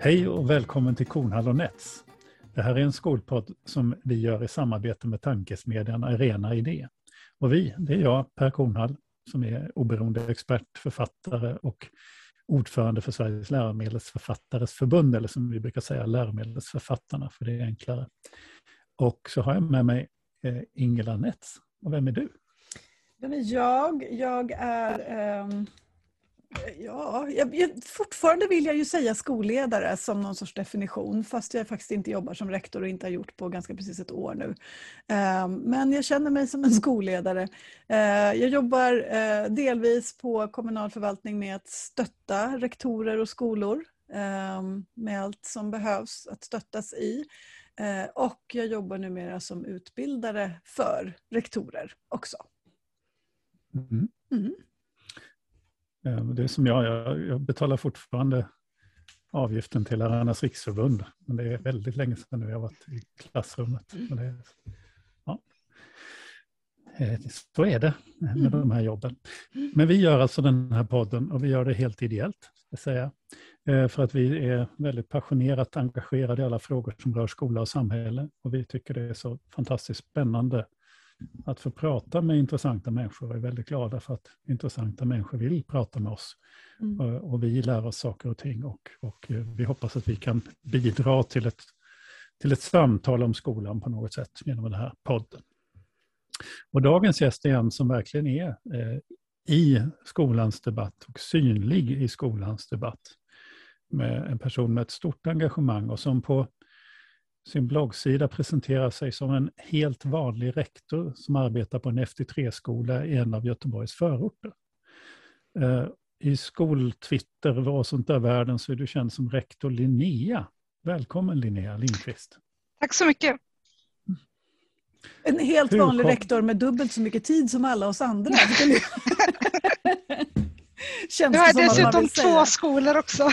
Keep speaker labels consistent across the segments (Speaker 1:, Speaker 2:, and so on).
Speaker 1: Hej och välkommen till Kornhall och Nets. Det här är en skolpodd som vi gör i samarbete med tankesmedjan Arena Idé. Och vi, det är jag, Per Kornhall, som är oberoende expert, författare och ordförande för Sveriges läromedelsförfattares förbund, eller som vi brukar säga läromedelsförfattarna, för det är enklare. Och så har jag med mig eh, Ingela Nets. Och vem är du?
Speaker 2: Vem är jag? Jag är um Ja, jag, jag, fortfarande vill jag ju säga skolledare som någon sorts definition fast jag faktiskt inte jobbar som rektor och inte har gjort på ganska precis ett år nu. Eh, men jag känner mig som en skolledare. Eh, jag jobbar eh, delvis på kommunal förvaltning med att stötta rektorer och skolor med allt som behövs att stöttas i. Och jag jobbar numera som utbildare för rektorer också. Mm. Mm.
Speaker 1: Eh, det är som jag, jag, betalar fortfarande avgiften till Lärarnas riksförbund. Men det är väldigt länge sedan nu jag varit i klassrummet. Men det, ja. Eh, så är det med mm. de här jobben. Men vi gör alltså den här podden och vi gör det helt ideellt. Ska säga. Eh, för att vi är väldigt passionerat engagerade i alla frågor som rör skola och samhälle. Och vi tycker det är så fantastiskt spännande att få prata med intressanta människor och är väldigt glada för att intressanta människor vill prata med oss. Mm. Och, och, vi lär oss saker och ting och, och eh, vi hoppas att vi kan bidra till ett, till ett samtal om skolan på något sätt genom den här podden. Och dagens gäst är en som verkligen är eh, i skolans debatt och synlig i skolans debatt. Med en person med ett stort engagemang och som på sin bloggsida presenterar sig som en helt vanlig rektor som arbetar på en FT3-skola i en av Göteborgs förorter. Eh, I skoltwitter och sånt där världen så är du känd som rektor Linnea. Välkommen Linnea Lindqvist.
Speaker 3: Tack så mycket.
Speaker 2: En helt vanlig rektor med dubbelt så mycket tid som alla oss andra.
Speaker 3: Känns du har dessutom två skolor också.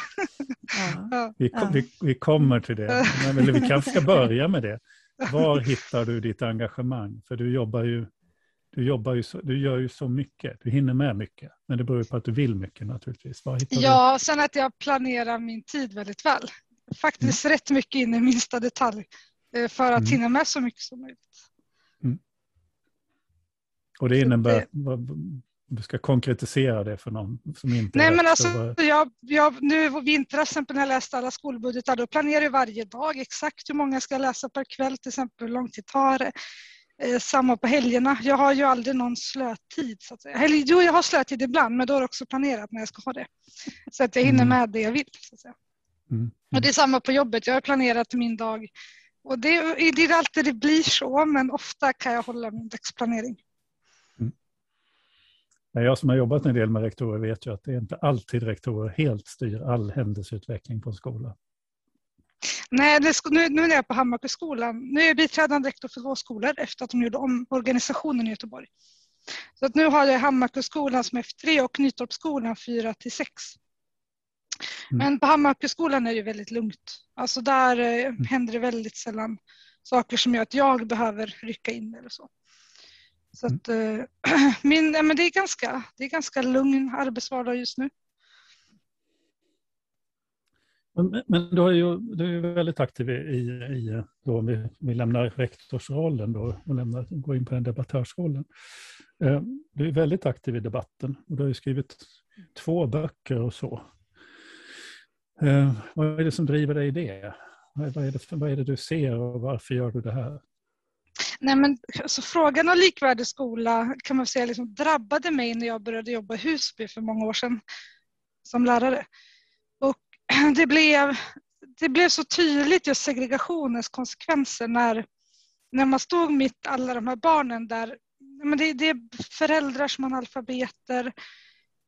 Speaker 1: Ja. Vi, kom, vi, vi, kommer till det, eller vi kanske ska börja med det. Var hittar du ditt engagemang? För du jobbar ju, du jobbar ju så, du gör ju så mycket, du hinner med mycket. Men det beror ju på att du vill mycket naturligtvis.
Speaker 3: ja, du? sen att jag planerar min tid väldigt väl. Faktiskt mm. rätt mycket in i minsta detalj eh, för att mm. hinna med så mycket som möjligt. Mm.
Speaker 1: Och det innebär, det, du ska konkretisera det för någon som inte
Speaker 3: Nej, men alltså, jag, jag, nu i vintras när jag läste alla skolbudgetar, då planerar jag varje dag exakt hur många jag ska läsa per kväll, till exempel hur lång tid tar det. Eh, samma på helgerna. Jag har ju aldrig någon slötid. Så att säga. Eller, jo, jag har slötid ibland, men då är det också planerat när jag ska ha det. Så att jag hinner mm. med det jag vill. Så att säga. Mm. Och Det är samma på jobbet. Jag har planerat min dag. Och det, det är alltid det blir så, men ofta kan jag hålla min dagsplanering.
Speaker 1: Jag som har jobbat en del med rektorer vet ju att det är inte alltid rektorer helt styr all händelseutveckling på en skola.
Speaker 3: Nej, nu, nu är jag på Hammarbyskolan. Nu är jag biträdande rektor för två skolor efter att de gjorde om organisationen i Göteborg. Så att nu har jag Hammarbyskolan som F3 och Nytorpsskolan 4 till 6. Mm. Men på Hammarbyskolan är det väldigt lugnt. Alltså där eh, mm. händer det väldigt sällan saker som gör att jag behöver rycka in eller så. Så att, mm. min, men det, är ganska, det är ganska lugn arbetsvardag just nu.
Speaker 1: Men, men du, är ju, du är väldigt aktiv i, i då vi, vi lämnar rektorsrollen då och lämnar, går in på den debattörsrollen. Eh, du är väldigt aktiv i debatten och du har ju skrivit två böcker och så. Eh, vad är det som driver dig i det? Vad är det, vad är det du ser och varför gör du det här?
Speaker 3: Nej, men, alltså, frågan om likvärdig skola kan man säga liksom, drabbade mig när jag började jobba i Husby för många år sedan som lärare. Och det blev, det blev så tydligt just segregationens konsekvenser när, när man stod mitt alla de här barnen där. Men det, det är föräldrar som är analfabeter,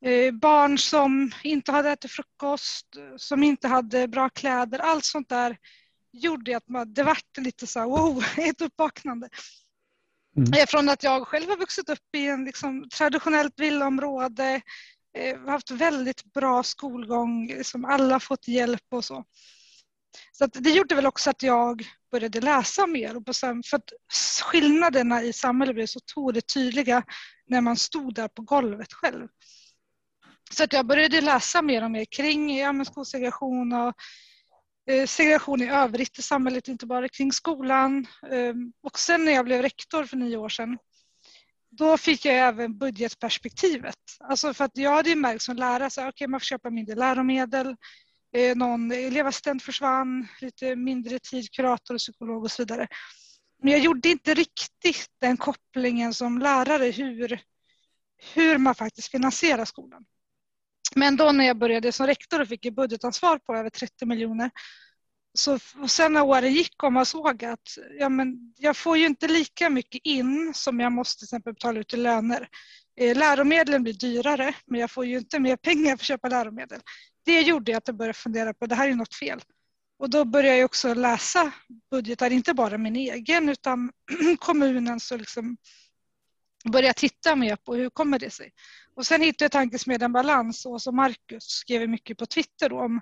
Speaker 3: eh, barn som inte hade ätit frukost, som inte hade bra kläder, allt sånt där gjorde att man, det vart lite så här, wow, ett uppvaknande. Mm. Eh, från att jag själv har vuxit upp i en liksom, traditionellt villaområde, eh, haft väldigt bra skolgång, liksom alla fått hjälp och så. Så det gjorde väl också att jag började läsa mer. Och för att skillnaderna i samhället blev så otroligt tydliga när man stod där på golvet själv. Så att jag började läsa mer och mer kring ja, skolsegregation och Eh, segregation i övrigt i samhället, inte bara kring skolan. Ehm, och sen när jag blev rektor för nio år sedan, då fick jag även budgetperspektivet. Alltså för att jag hade ju märkt som lärare, att okay, man får köpa mindre läromedel, eh, någon elevassistent försvann, lite mindre tid, kurator och psykolog och så vidare. Men jag gjorde inte riktigt den kopplingen som lärare hur, hur man faktiskt finansierar skolan. Men då när jag började som rektor och fick ett budgetansvar på över 30 miljoner så och sen när åren gick och man såg att ja, men jag får ju inte lika mycket in som jag måste till exempel betala ut i löner. Eh, läromedlen blir dyrare men jag får ju inte mer pengar för att köpa läromedel. Det gjorde att jag började fundera på att det här är något fel. Och då började jag också läsa budgetar, inte bara min egen utan kommunens och liksom börja titta mer på hur kommer det sig. Och sen hittade jag Tankesmedjan Balans och som Marcus skrev mycket på Twitter om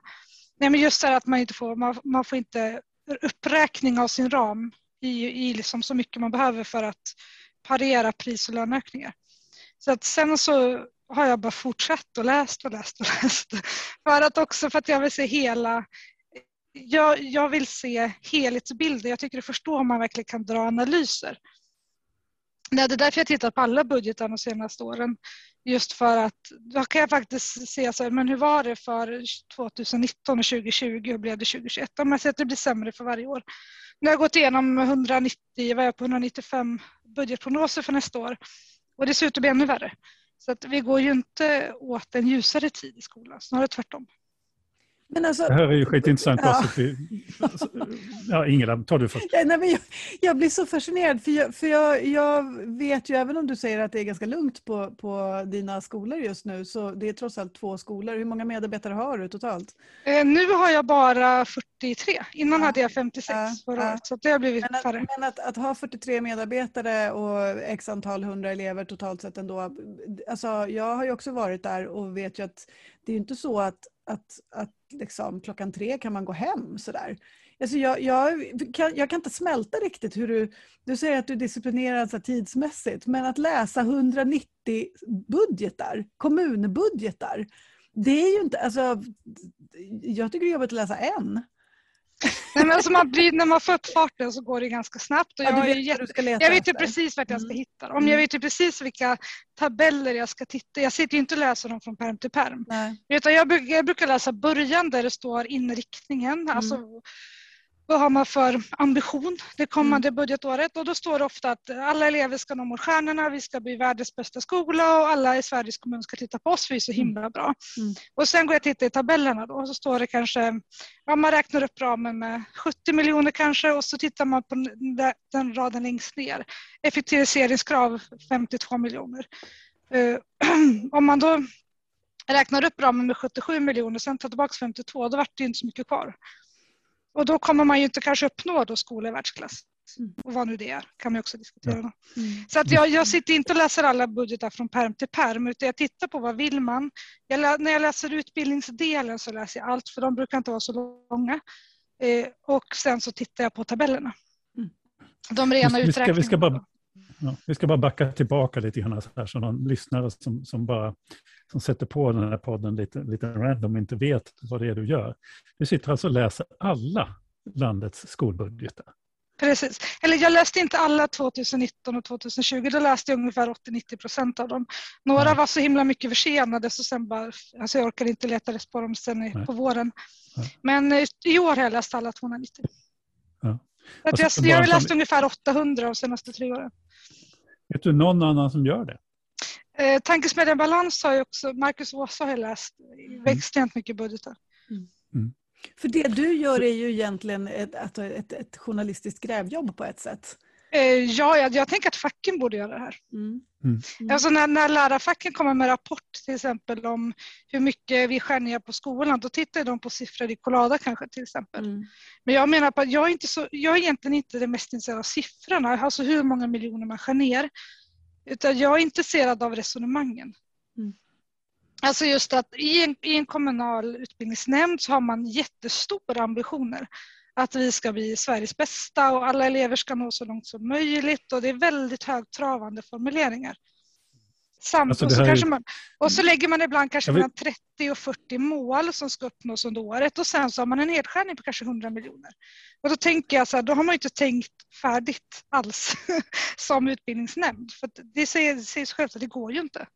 Speaker 3: nej men just det att man inte får, man, man, får inte uppräkning av sin ram i, i liksom så mycket man behöver för att parera pris och löneökningar. Så att sen så har jag bara fortsatt och läst och läst och läst. För att också för att jag vill se hela jag, jag vill se helhetsbilder. Jag tycker det förstår om man verkligen kan dra analyser. Det är därför jag tittat på alla budgetar de senaste åren. Just för att då kan jag faktiskt se så här, men hur var det för 2019 och 2020 och blev det 2021? Om jag ser att det blir sämre för varje år. Nu har jag gått igenom 190, vad är på 195 budgetprognoser för nästa år och det ser ut att bli ännu värre. Så att vi går ju inte åt en ljusare tid i skolan, snarare tvärtom.
Speaker 1: Men alltså, det här är ju skitintressant. Ja. ja, Ingela, tar du först.
Speaker 2: Ja, nej, men jag, jag, blir så fascinerad för, jag, för jag, jag, vet ju, även om du säger att det är ganska lugnt på, på dina skolor just nu, så det är trots allt två skolor. Hur många medarbetare har du totalt?
Speaker 3: Eh, nu har jag bara 43. Innan ja. hade jag 56 ja. förra året, så det har blivit men att, färre.
Speaker 2: Men att, att, ha 43 medarbetare och x antal hundra elever totalt sett ändå. Alltså, jag har ju också varit där och vet ju att det är inte så att att, att liksom, klockan tre kan man gå hem sådär. Alltså jag, jag, kan, jag kan inte smälta riktigt hur du... Du säger att du är disciplinerad så tidsmässigt, men att läsa 190 budgetar, kommunbudgetar, det är ju inte... Alltså, jag tycker det är jobbigt att läsa en.
Speaker 3: Nej, men alltså man blir, när man får upp farten så går det ganska snabbt. Och jag, ja, vet jätte, jag vet ju precis vart jag ska mm. hitta dem. Jag mm. vet ju precis vilka tabeller jag ska titta. Jag sitter ju inte och läser dem från perm till perm. Utan jag, jag brukar läsa början där det står inriktningen. Mm. Alltså, vad har man för ambition det kommande mm. budgetåret? Och då står det ofta att alla elever ska nå målstjärnorna, vi ska bli världens bästa skola och alla i Sveriges kommun ska titta på oss, vi är så mm. himla bra. Mm. Och sen går jag och tittar i tabellerna då och så står det kanske, ja man räknar upp ramen med 70 miljoner kanske och så tittar man på den raden längst ner. Effektiviseringskrav 52 miljoner. Uh, om man då räknar upp ramen med 77 miljoner sen tar tillbaka 52, då vart det inte så mycket kvar. Och då kommer man ju inte kanske uppnå då skola i världsklass. Mm. Och vad nu det är kan man också diskutera. Ja. Mm. Så att jag, jag sitter inte och läser alla budgetar från perm till perm utan jag tittar på vad vill man. Jag, när jag läser utbildningsdelen så läser jag allt för de brukar inte vara så långa. Eh, och sen så tittar jag på tabellerna. Mm. De rena
Speaker 1: vi ska, vi ska bara, ja, vi ska bara backa tillbaka lite grann så här så någon lyssnare som, som bara som sätter på den här podden lite, lite random inte vet vad det är du gör. Du sitter alltså och läser alla landets skolbudgetar.
Speaker 3: Precis. Eller jag läste inte alla 2019 och 2020. Då läste jag ungefär 80-90 procent av dem. Några Nej. var så himla mycket försenade så sen bara, alltså jag orkade inte leta rätt på dem sen Nej. på våren. Nej. Men eh, i år har jag läst alla 290. Ja. Alltså, jag, jag har läst som... ungefär 800 de senaste tre åren.
Speaker 1: Vet du någon annan som gör det?
Speaker 3: Eh, Tankesmedjan Balans har ju också, Marcus Åsa har läst mm. extremt mycket budgetar. Mm.
Speaker 2: Mm. För det du gör är ju egentligen ett, ett, ett, ett journalistiskt grävjobb på ett sätt.
Speaker 3: Eh, ja, jag, jag, tänker att facken borde göra det här. Mm. Mm. Alltså när, när lärarfacken kommer med rapport till exempel om hur mycket vi skär ner på skolan, då tittar de på siffror i Collada kanske till exempel. Mm. Men jag menar på att jag är, inte så, jag är egentligen inte det mest intresserade av siffrorna, alltså hur många miljoner man skär ner. Utan jag är intresserad av resonemangen. Mm. Alltså just att i en, i en kommunal utbildningsnämnd så har man jättestora ambitioner. Att vi ska bli Sveriges bästa och alla elever ska nå så långt som möjligt och det är väldigt högtravande formuleringar. Samt, alltså och, så kanske man, och så lägger man ibland kanske mellan 30 och 40 mål som ska uppnås under året och sen så har man en nedskärning på kanske 100 miljoner. Och då tänker jag så här, då har man inte tänkt färdigt alls som utbildningsnämnd. För det säger sig självt att det går ju inte.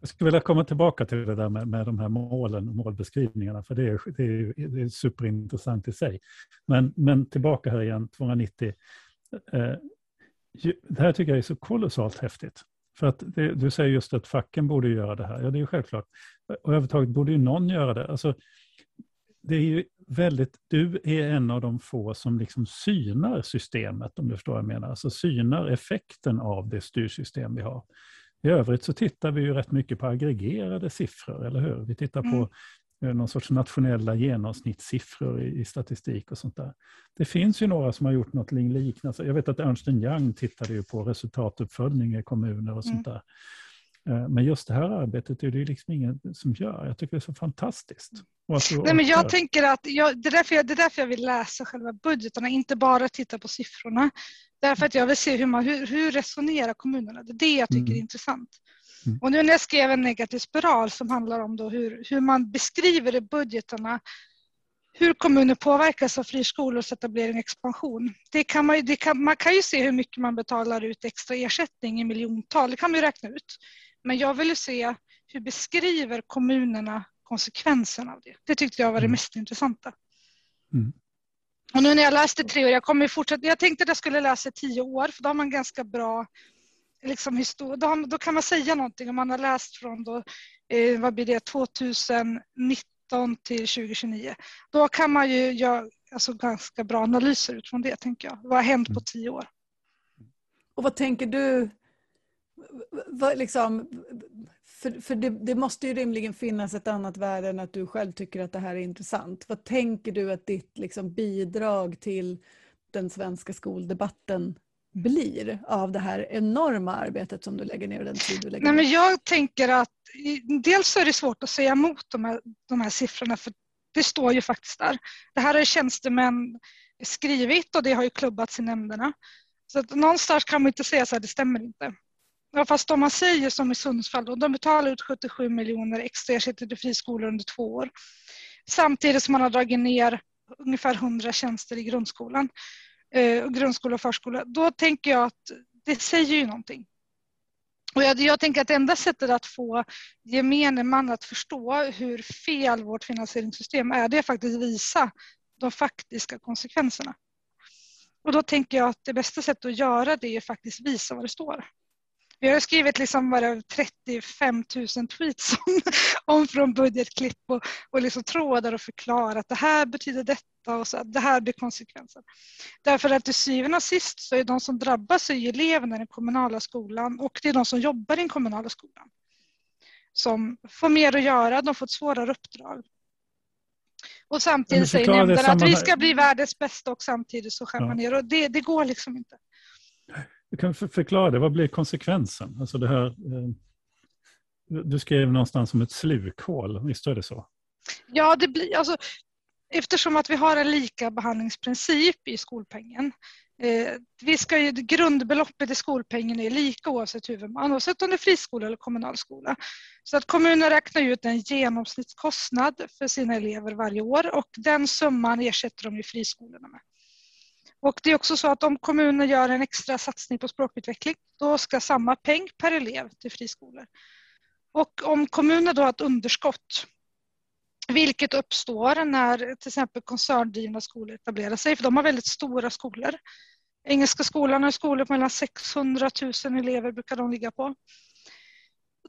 Speaker 1: Jag skulle vilja komma tillbaka till det där med, med de här målen och målbeskrivningarna, för det är, det, är, det är superintressant i sig. Men, men tillbaka här igen, 290. Eh, det här tycker jag är så kolossalt häftigt. För att det, du säger just att facken borde göra det här. Ja, det är ju självklart. Och överhuvudtaget borde ju någon göra det. Alltså, det är ju väldigt, du är en av de få som liksom synar systemet, om du förstår vad jag menar. Alltså synar effekten av det styrsystem vi har. I övrigt så tittar vi ju rätt mycket på aggregerade siffror, eller hur? Vi tittar på mm någon sorts nationella genomsnittssiffror i, i, statistik och sånt där. Det finns ju några som har gjort något liknande. Jag vet att Ernst Young tittade ju på resultatuppföljning i kommuner och sånt mm. där. Eh, men just det här arbetet är det liksom ingen som gör. Jag tycker det är så fantastiskt.
Speaker 3: Nej, men jag tänker att jag, det, är därför jag, det är därför jag vill läsa själva budgetarna, inte bara titta på siffrorna. Därför att jag vill se hur, man, hur, hur resonerar kommunerna. Det är det jag tycker mm. är intressant. Mm. Och nu när jag skrev en negativ spiral som handlar om då hur, hur man beskriver i budgetarna hur kommuner påverkas av friskolors etablering och expansion. Det kan man, det kan, man kan ju se hur mycket man betalar ut extra ersättning i miljontal, det kan man ju räkna ut. Men jag vill ju se hur beskriver kommunerna konsekvenserna av det. Det tyckte jag var det mm. mest intressanta. Mm. Och nu när jag läste tre år, jag kommer fortsätta, jag tänkte att jag skulle läsa tio år för då har man ganska bra liksom, histor- då, då kan man säga någonting om man har läst från då, eh, vad blir det, 2019 till 2029. Då kan man ju göra alltså, ganska bra analyser utifrån det tänker jag. Vad har hänt på mm. tio år?
Speaker 2: Och vad tänker du vad, liksom, för, för det, det, måste ju rimligen finnas ett annat värde än att du själv tycker att det här är intressant. Vad tänker du att ditt liksom, bidrag till den svenska skoldebatten blir av det här enorma arbetet som du lägger ner och den tid du lägger
Speaker 3: ner? Nej, men jag tänker att dels är det svårt att säga emot de här, de här siffrorna för det står ju faktiskt där. Det här har tjänstemän skrivit och det har ju klubbats i nämnderna. Så att någonstans kan man inte säga så här, det stämmer inte. Ja, fast om man säger som i Sundsvall, då, de betalar ut 77 miljoner extra ersättning till friskolor under två år. Samtidigt som man har dragit ner ungefär 100 tjänster i grundskolan, eh, grundskola och förskola. Då tänker jag att det säger ju någonting. Och jag, jag tänker att det enda sättet att få gemene man att förstå hur fel vårt finansieringssystem är, det är faktiskt visa de faktiska konsekvenserna. Och då tänker jag att det bästa sättet att göra det är faktiskt visa vad det står. Vi har skrivit liksom bara 35 000 tweets om, om från budgetklipp och, och liksom trådar och förklarat att det här betyder detta och så, det här blir konsekvensen. Därför att till syvende och sist så är de som drabbas är eleverna i den kommunala skolan och det är de som jobbar i den kommunala skolan som får mer att göra, de får ett svårare uppdrag. Och samtidigt säger nämnden att vi ska bli världens bästa och samtidigt så skär man ner och det, det går liksom inte.
Speaker 1: Du kan förklara det, vad blir konsekvensen? Alltså det här, eh, du skrev någonstans om ett slukhål, visst är det så?
Speaker 3: Ja, det blir, alltså, eftersom att vi har en lika behandlingsprincip i skolpengen. Eh, vi ska ju, grundbeloppet i skolpengen är lika oavsett huvudman, oavsett om det är friskola eller kommunal skola. Så att kommunen räknar ut en genomsnittskostnad för sina elever varje år och den summan ersätter de ju friskolorna med. Och det är också så att om kommunen gör en extra satsning på språkutveckling, då ska samma peng per elev till friskolor. Och om kommunen då har ett underskott, vilket uppstår när till exempel koncerndrivna skolor etablerar sig, för de har väldigt stora skolor. Engelska skolan har skolor på mellan 600 000 elever brukar de ligga på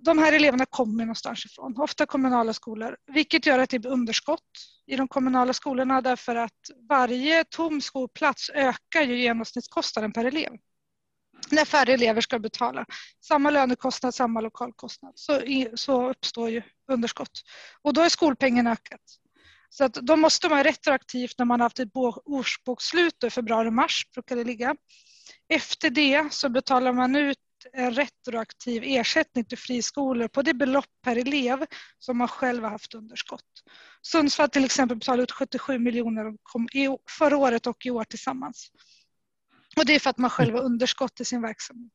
Speaker 3: de här eleverna kommer någonstans ifrån, ofta kommunala skolor, vilket gör att det blir underskott i de kommunala skolorna därför att varje tom skolplats ökar ju genomsnittskostnaden per elev. När färre elever ska betala samma lönekostnad, samma lokalkostnad så, så uppstår ju underskott. Och då är skolpengen ökat. Så att då måste man retroaktivt när man haft ett årsbokslut i februari-mars brukar det ligga. Efter det så betalar man ut en retroaktiv ersättning till friskolor på det belopp per elev som man själv har haft underskott. Sundsvall till exempel betalade ut 77 miljoner förra året och i år tillsammans. Och det är för att man själv har underskott i sin verksamhet.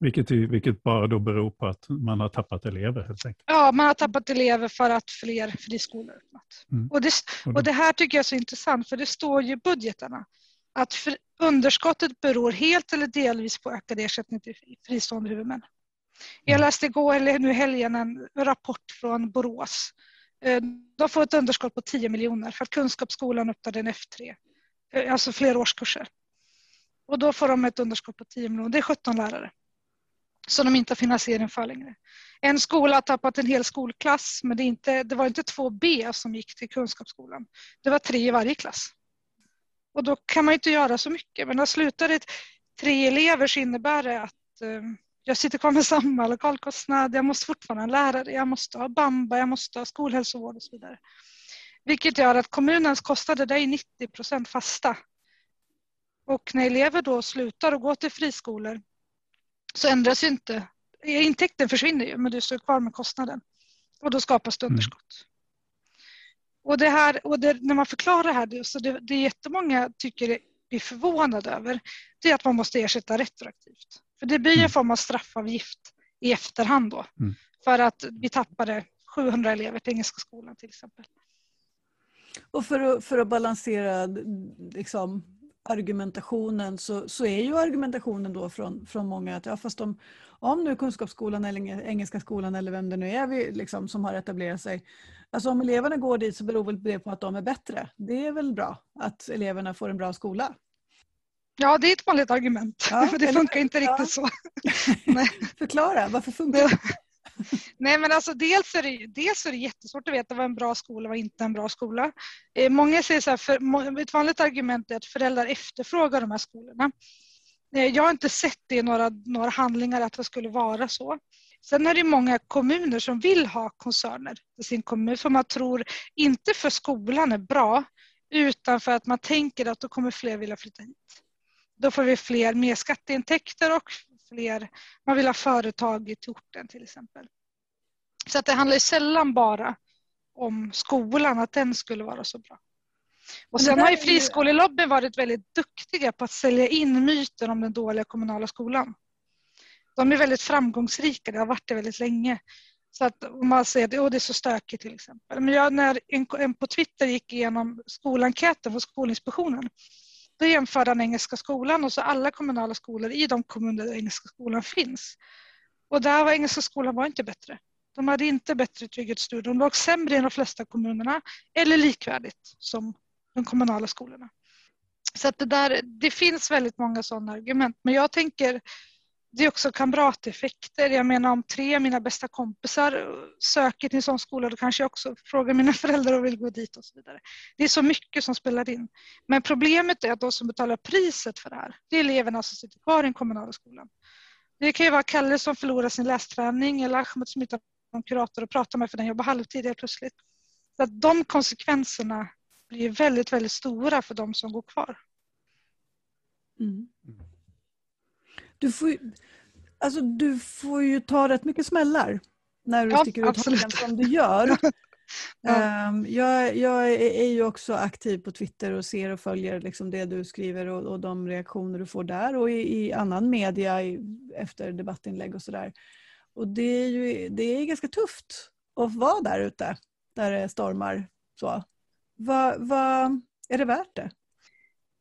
Speaker 1: Vilket, vilket bara då beror på att man har tappat elever helt enkelt.
Speaker 3: Ja, man har tappat elever för att fler friskolor öppnat. Mm. Och, det, och det här tycker jag är så intressant för det står ju i budgetarna att underskottet beror helt eller delvis på ökad ersättning till fristående huvudmän. Jag mm. läste igår, eller nu helgen, en rapport från Borås. Eh, de får ett underskott på 10 miljoner för att Kunskapsskolan öppnade en F3, eh, alltså fler årskurser. Och då får de ett underskott på 10 miljoner. Det är 17 lärare som de inte har finansiering för längre. En skola har tappat en hel skolklass men det, inte, det var inte två B som gick till Kunskapsskolan. Det var tre i varje klass. Och då kan man inte göra så mycket. Men när slutar det tre elever så innebär det att eh, jag sitter kvar med samma lokalkostnad, jag måste fortfarande ha en lärare, jag måste ha bamba, jag måste ha skolhälsovård och så vidare. Vilket gör att kommunens kostnader är 90 procent fasta. Och när elever då slutar och går till friskolor så ändras ju inte, intäkten försvinner ju men du står kvar med kostnaden. Och då skapas det mm. underskott. Och, det här, och det, när man förklarar det här, så det, det jättemånga tycker blir förvånade över, det är att man måste ersätta retroaktivt. För det blir en mm. form av straffavgift i efterhand då. Mm. För att vi tappade 700 elever till Engelska skolan till exempel.
Speaker 2: Och för att, för att balansera liksom, argumentationen så, så är ju argumentationen då från, från många att ja, fast om, om nu Kunskapsskolan eller Engelska skolan eller vem det nu är vi, liksom, som har etablerat sig. Alltså om eleverna går dit så beror väl det på att de är bättre. Det är väl bra att eleverna får en bra skola.
Speaker 3: Ja, det är ett vanligt argument. Ja, det funkar inte ja. riktigt så.
Speaker 2: Förklara, varför funkar det?
Speaker 3: Nej men alltså dels är, det, dels är det jättesvårt att veta vad en bra skola och vad inte en bra skola. Eh, många säger så här, för, ett vanligt argument är att föräldrar efterfrågar de här skolorna. Eh, jag har inte sett det i några, några handlingar att det skulle vara så. Sen är det många kommuner som vill ha koncerner i sin kommun för man tror inte för skolan är bra utan för att man tänker att då kommer fler vilja flytta hit. Då får vi fler mer skatteintäkter och fler, man vill ha företag i orten till exempel. Så att det handlar sällan bara om skolan, att den skulle vara så bra. Och sen har ju friskolelobbyn varit väldigt duktiga på att sälja in myten om den dåliga kommunala skolan. De är väldigt framgångsrika, det har varit det väldigt länge. Så att om man säger att oh, det är så stökigt till exempel. Men jag, när en, en på Twitter gick igenom skolenkäten för Skolinspektionen då jämförde han Engelska skolan och så alla kommunala skolor i de kommuner där Engelska skolan finns. Och där var Engelska skolan var inte bättre. De hade inte bättre trygghetsstudier. De låg sämre i de flesta kommunerna eller likvärdigt som de kommunala skolorna. Så att det, där, det finns väldigt många sådana argument. Men jag tänker det är också kamrateffekter. Jag menar om tre av mina bästa kompisar söker till en sån skola då kanske jag också frågar mina föräldrar och vill gå dit och så vidare. Det är så mycket som spelar in. Men problemet är att de som betalar priset för det här, det är eleverna som sitter kvar i den kommunala skolan. Det kan ju vara Kalle som förlorar sin lästräning eller Ahmed som inte har någon kurator att prata med för den jobbar halvtid helt plötsligt. Så att de konsekvenserna blir väldigt, väldigt stora för de som går kvar.
Speaker 2: Mm. Du får, alltså, du får ju ta rätt mycket smällar när du ja, sticker ut hakan som du gör. ja. um, jag, jag, är ju också aktiv på Twitter och ser och följer liksom det du skriver och, och de reaktioner du får där och i, i annan media i, efter debattinlägg och sådär. Och det är ju det är ganska tufft att vara där ute där det stormar. Så. Va, va, är det värt det?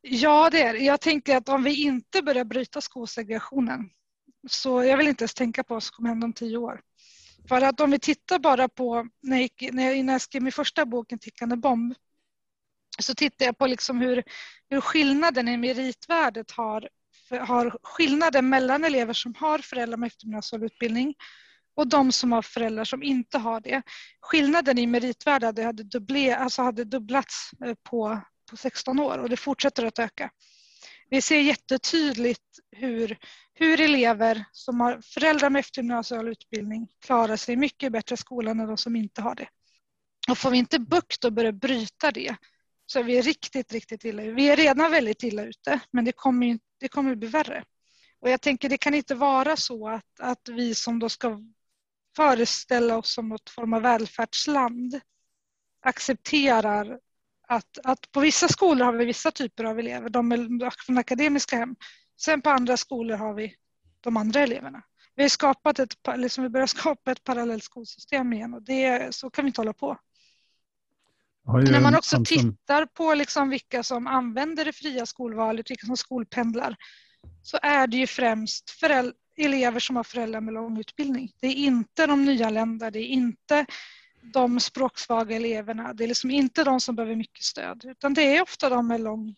Speaker 3: Ja, det är Jag tänker att om vi inte börjar bryta skolsegregationen så jag vill inte ens tänka på vad som kommer hända om tio år. För att om vi tittar bara på, när jag, gick, när jag, innan jag skrev min första bok, En tickande bomb, så tittar jag på liksom hur, hur skillnaden i meritvärdet har, har skillnaden mellan elever som har föräldrar med eftergymnasial utbildning och de som har föräldrar som inte har det. Skillnaden i meritvärde hade, hade, dubble, alltså hade dubblats eh, på på 16 år och det fortsätter att öka. Vi ser jättetydligt hur, hur elever som har föräldrar med eftergymnasial utbildning klarar sig mycket bättre i skolan än de som inte har det. Och får vi inte bukt och börja bryta det så är vi riktigt, riktigt illa ute. Vi är redan väldigt illa ute men det kommer, det kommer bli värre. Och jag tänker det kan inte vara så att, att vi som då ska föreställa oss som något form av välfärdsland accepterar att, att på vissa skolor har vi vissa typer av elever, de är från akademiska hem. Sen på andra skolor har vi de andra eleverna. Vi har skapat ett, liksom vi börjar skapa ett parallellt skolsystem igen och det, så kan vi inte hålla på. När man också tittar på liksom vilka som använder det fria skolvalet, vilka som skolpendlar, så är det ju främst elever som har föräldrar med lång utbildning. Det är inte de nyanlända, det är inte de språksvaga eleverna, det är liksom inte de som behöver mycket stöd, utan det är ofta de med lång,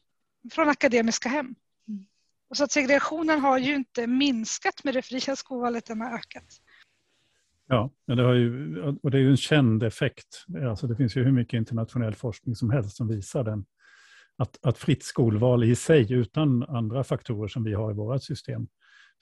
Speaker 3: från akademiska hem. Mm. Och så att segregationen har ju inte minskat med det fria skolvalet, den har ökat.
Speaker 1: Ja, det, har ju, och det är ju en känd effekt. Alltså det finns ju hur mycket internationell forskning som helst som visar den. Att, att fritt skolval i sig, utan andra faktorer som vi har i vårt system,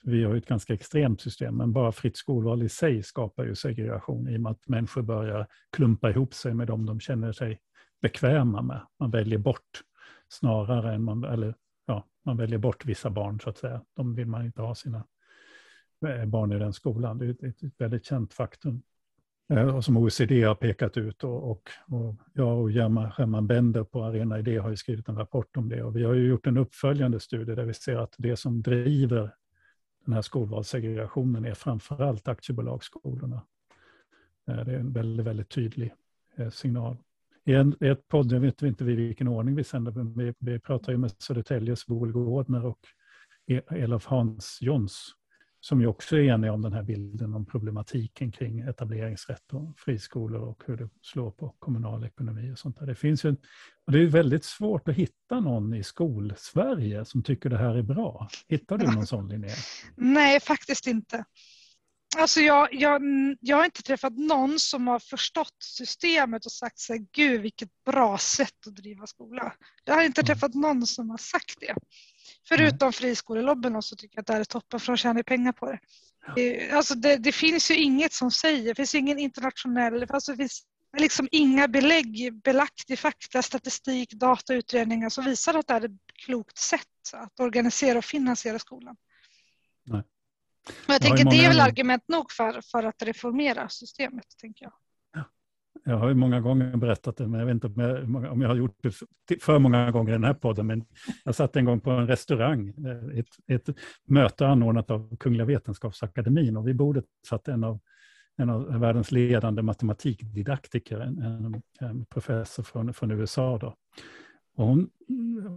Speaker 1: vi har ju ett ganska extremt system, men bara fritt skolval i sig skapar ju segregation i och med att människor börjar klumpa ihop sig med dem de känner sig bekväma med. Man väljer bort snarare än man, eller ja, man väljer bort vissa barn så att säga. De vill man inte ha sina eh, barn i den skolan. Det är ett, ett, ett väldigt känt faktum. Eh, och som OECD har pekat ut och, och, och jag och German Bender på Arena Idé har ju skrivit en rapport om det och vi har ju gjort en uppföljande studie där vi ser att det som driver den här skolvalssegregationen är framförallt aktiebolagsskolorna. Eh, det är en väldigt, väldigt tydlig eh, signal. I en, i ett podd, jag vet inte i vilken ordning vi sänder, men vi, vi pratar ju med Södertäljes Boel Gårdner och e- Elof Hans Jons som ju också är eniga om den här bilden om problematiken kring etableringsrätt och friskolor och hur det slår på kommunal ekonomi och sånt där. Det finns ju, och det är väldigt svårt att hitta någon i skolsverige som tycker det här är bra. Hittar du någon sån Linnea?
Speaker 3: Nej, faktiskt inte. Alltså jag, jag, jag har inte träffat någon som har förstått systemet och sagt sig, gud vilket bra sätt att driva skola. Jag har inte mm. träffat någon som har sagt det. Förutom friskolelobbyn så tycker jag att det här är toppen för de tjänar pengar på det. Alltså det, det, finns ju inget som säger, det finns ingen internationell, alltså det finns liksom inga belägg belagt i fakta, statistik, data, utredningar som visar att det är ett klokt sätt att organisera och finansiera skolan. Och jag tänker det är väl argument nog för, för att reformera systemet, tänker jag.
Speaker 1: Jag har ju många gånger berättat det, men jag vet inte om jag, om jag har gjort det för många gånger i den här podden. Men jag satt en gång på en restaurang, eh, ett, ett möte anordnat av Kungliga Vetenskapsakademin och vid bordet satt en av, en av världens ledande matematikdidaktiker, en, en, en professor från, från USA. Då. Och hon,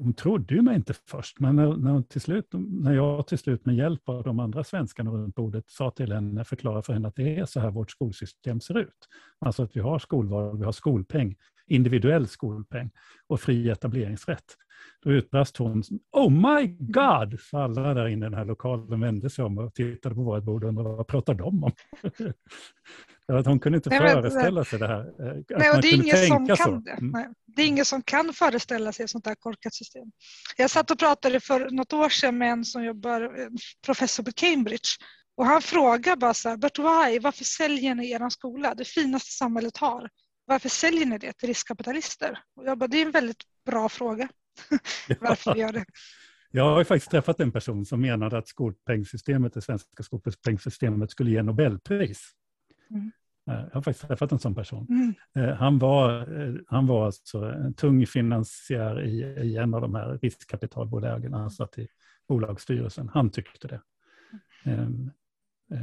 Speaker 1: hon trodde ju mig inte först, men när, när, till slut, när jag till slut med hjälp av de andra svenskarna runt bordet sa till henne, förklara för henne att det är så här vårt skolsystem ser ut. Alltså att vi har skolval, vi har skolpeng, individuell skolpeng och fri etableringsrätt. Då utbrast hon ”Oh my God!” för alla där inne i den här lokalen vände sig om och tittade på vårt bord och undrade vad pratar de om? att hon kunde inte nej, föreställa men, sig det här. Eh,
Speaker 3: nej, och det är ingen som kan det. Mm. Det är ingen som kan föreställa sig ett sånt här korkat system. Jag satt och pratade för något år sedan med en som jobbar, professor på Cambridge och han frågar bara så här, but why? Varför säljer ni er skola? Det finaste samhället har. Varför säljer ni det till riskkapitalister? Och jag bara, det är en väldigt bra fråga. Varför vi gör det.
Speaker 1: Jag har faktiskt träffat en person som menade att skolpengssystemet, det svenska skolpengssystemet skulle ge Nobelpris. Mm. Eh, jag har faktiskt träffat en sån person. Mm. Eh, han, var, eh, han var alltså en tung finansiär i, i en av de här riskkapitalbolagen, han satt i bolagsstyrelsen. Han tyckte det. Mm.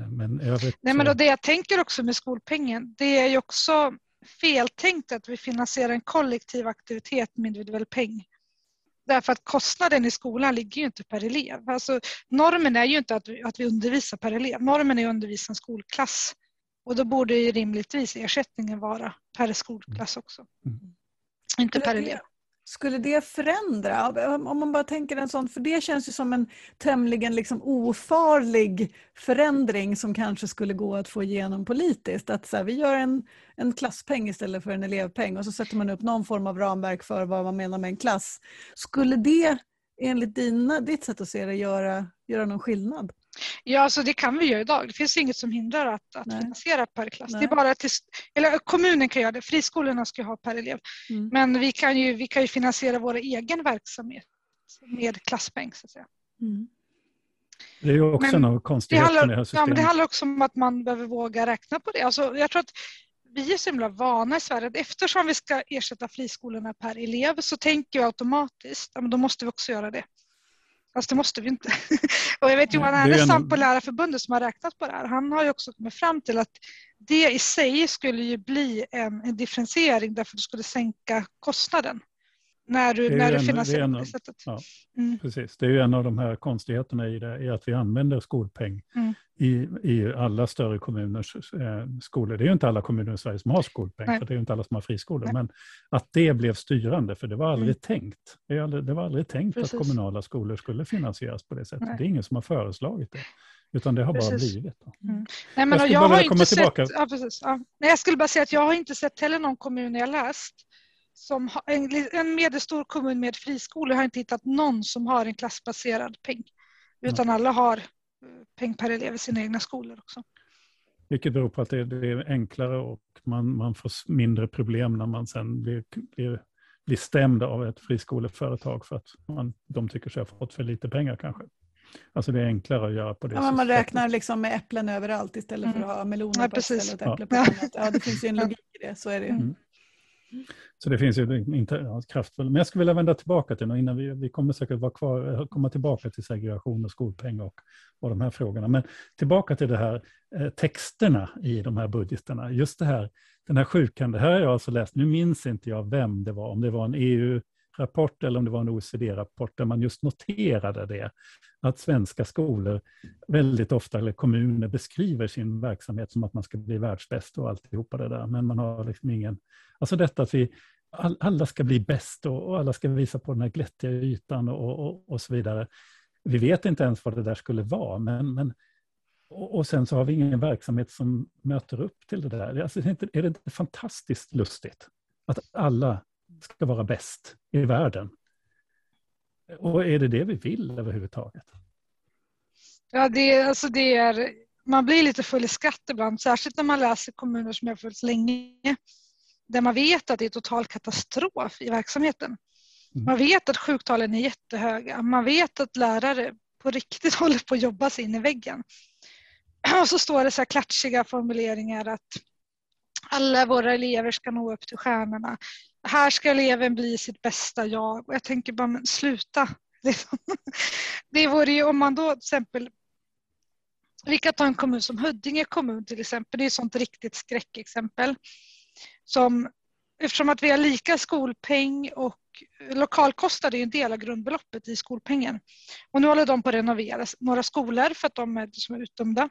Speaker 1: Men övrigt,
Speaker 3: Nej, men då det jag tänker också med skolpengen, det är ju också feltänkt att vi finansierar en kollektiv aktivitet med individuell peng. Därför att kostnaden i skolan ligger ju inte per elev. Alltså, normen är ju inte att vi, att vi undervisar per elev. Normen är att undervisa en skolklass. Och då borde ju rimligtvis ersättningen vara per skolklass också. Mm. Inte per elev.
Speaker 2: Skulle det förändra? Om man bara tänker en sån, för det känns ju som en tämligen liksom ofarlig förändring som kanske skulle gå att få igenom politiskt. Att så här, vi gör en, en klasspeng istället för en elevpeng och så sätter man upp någon form av ramverk för vad man menar med en klass. Skulle det enligt dina, ditt sätt att se det göra, göra någon skillnad?
Speaker 3: Ja, alltså det kan vi göra idag. Det finns inget som hindrar att, att finansiera per klass. Det är bara till, eller kommunen kan göra det, friskolorna ska ha per elev. Mm. Men vi kan, ju, vi kan ju finansiera vår egen verksamhet med klasspeng. Så att säga. Mm.
Speaker 1: Det är ju också men en konstighet
Speaker 3: det det här systemet. Ja, men det handlar också om att man behöver våga räkna på det. Alltså, jag tror att vi är så himla vana i Sverige att eftersom vi ska ersätta friskolorna per elev så tänker vi automatiskt att då måste vi också göra det. Fast det måste vi inte. och jag vet Johan Ernestam på Lärarförbundet som har räknat på det här. Han har ju också kommit fram till att det i sig skulle ju bli en, en differentiering därför att det skulle sänka kostnaden när du, när du finansierar på det sättet.
Speaker 1: Ja, mm. Precis, det är ju en av de här konstigheterna i det, i att vi använder skolpeng mm. i, i alla större kommuners eh, skolor. Det är ju inte alla kommuner i Sverige som har skolpeng, Nej. för det är ju inte alla som har friskolor. Nej. Men att det blev styrande, för det var aldrig mm. tänkt. Det, aldrig, det, var aldrig tänkt Precis. att kommunala skolor skulle finansieras på det sättet. Nej. Det är ingen som har föreslagit det. Utan det har precis. bara blivit. Mm.
Speaker 3: Nej, men jag, jag har inte sett, ja, precis, ja. Nej, jag skulle bara säga att jag har inte sett heller någon kommun jag läst som har, en, en medelstor kommun med friskolor har inte hittat någon som har en klassbaserad peng. Utan mm. alla har eh, peng per elev i sina egna skolor också.
Speaker 1: Vilket beror på att det, det är enklare och man, man får mindre problem när man sen blir, blir, blir stämd av ett friskoleföretag för att man, de tycker sig ha fått för lite pengar kanske. Alltså det är enklare att göra på det
Speaker 2: ja, sättet. Man räknar liksom med äpplen överallt istället mm. för att ha meloner ja, på ett ställe och äpplen ja. på annat. Ja, det finns ju en logik i det, så är det mm.
Speaker 1: Så det finns ju inte ja, kraftfull. Men jag skulle vilja vända tillbaka till innan vi, vi kommer säkert vara kvar, komma tillbaka till segregation och skolpeng och, och de här frågorna. Men tillbaka till det här eh, texterna i de här budgeterna. Just det här, den här sjukan, det här har jag alltså läst, nu minns inte jag vem det var, om det var en EU rapport eller om det var en OECD-rapport där man just noterade det. Att svenska skolor väldigt ofta, eller kommuner, beskriver sin verksamhet som att man ska bli världsbäst och alltihopa det där. Men man har liksom ingen... Alltså detta att vi alla ska bli bäst och, alla ska visa på den här glättiga ytan och, och, och så vidare. Vi vet inte ens vad det där skulle vara, men, men och, sen så har vi ingen verksamhet som möter upp till det där. Alltså, är, det inte, är det inte fantastiskt lustigt att alla ska vara bäst i världen. Och är det det vi vill överhuvudtaget?
Speaker 3: Ja, det, alltså det är, man blir lite full i skratt ibland, särskilt när man läser kommuner som har funnits länge, där man vet att det är total katastrof i verksamheten. Mm. Man vet att sjuktalen är jättehöga, man vet att lärare på riktigt håller på att jobba sig in i väggen. Och så står det så här klatschiga formuleringar att alla våra elever ska nå upp till stjärnorna här ska eleven bli sitt bästa jag. Och jag tänker bara, men sluta. Liksom. Det vore ju om man då till exempel vi kan ta en kommun som Huddinge kommun till exempel. Det är ett sånt riktigt skräckexempel. Som, eftersom att vi har lika skolpeng och lokalkostnad är en del av grundbeloppet i skolpengen. Och nu håller de på att renovera några skolor för att de är, som är utdömda.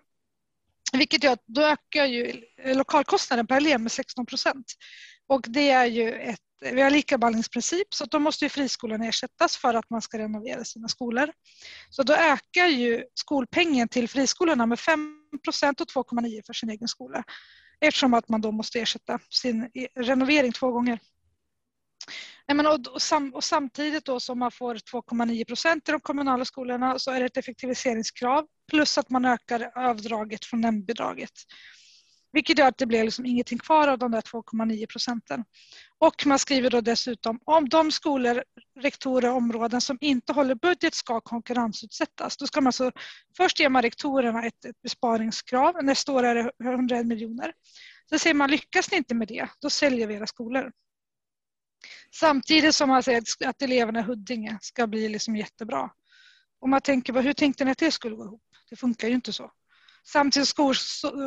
Speaker 3: Vilket gör att då ökar ju lokalkostnaden per elev med 16 procent. Och det är ju ett, vi har likabehandlingsprincip så då måste ju friskolan ersättas för att man ska renovera sina skolor. Så då ökar ju skolpengen till friskolorna med 5 procent och 2,9 för sin egen skola. Eftersom att man då måste ersätta sin e-, renovering två gånger. och, och samtidigt då som man får 2,9 procent i de kommunala skolorna så är det ett effektiviseringskrav plus att man ökar avdraget från nämndbidraget. Vilket gör att det blir liksom ingenting kvar av de där 2,9 procenten. Och man skriver då dessutom om de skolor, rektorer och områden som inte håller budget ska konkurrensutsättas. Då ska man alltså, först ger man rektorerna ett, ett besparingskrav. Nästa år är det 101 miljoner. Sen säger man lyckas ni inte med det, då säljer vi era skolor. Samtidigt som man säger att eleverna i Huddinge ska bli liksom jättebra. Och man tänker på hur tänkte ni att det skulle gå ihop? Det funkar ju inte så. Samtidigt skor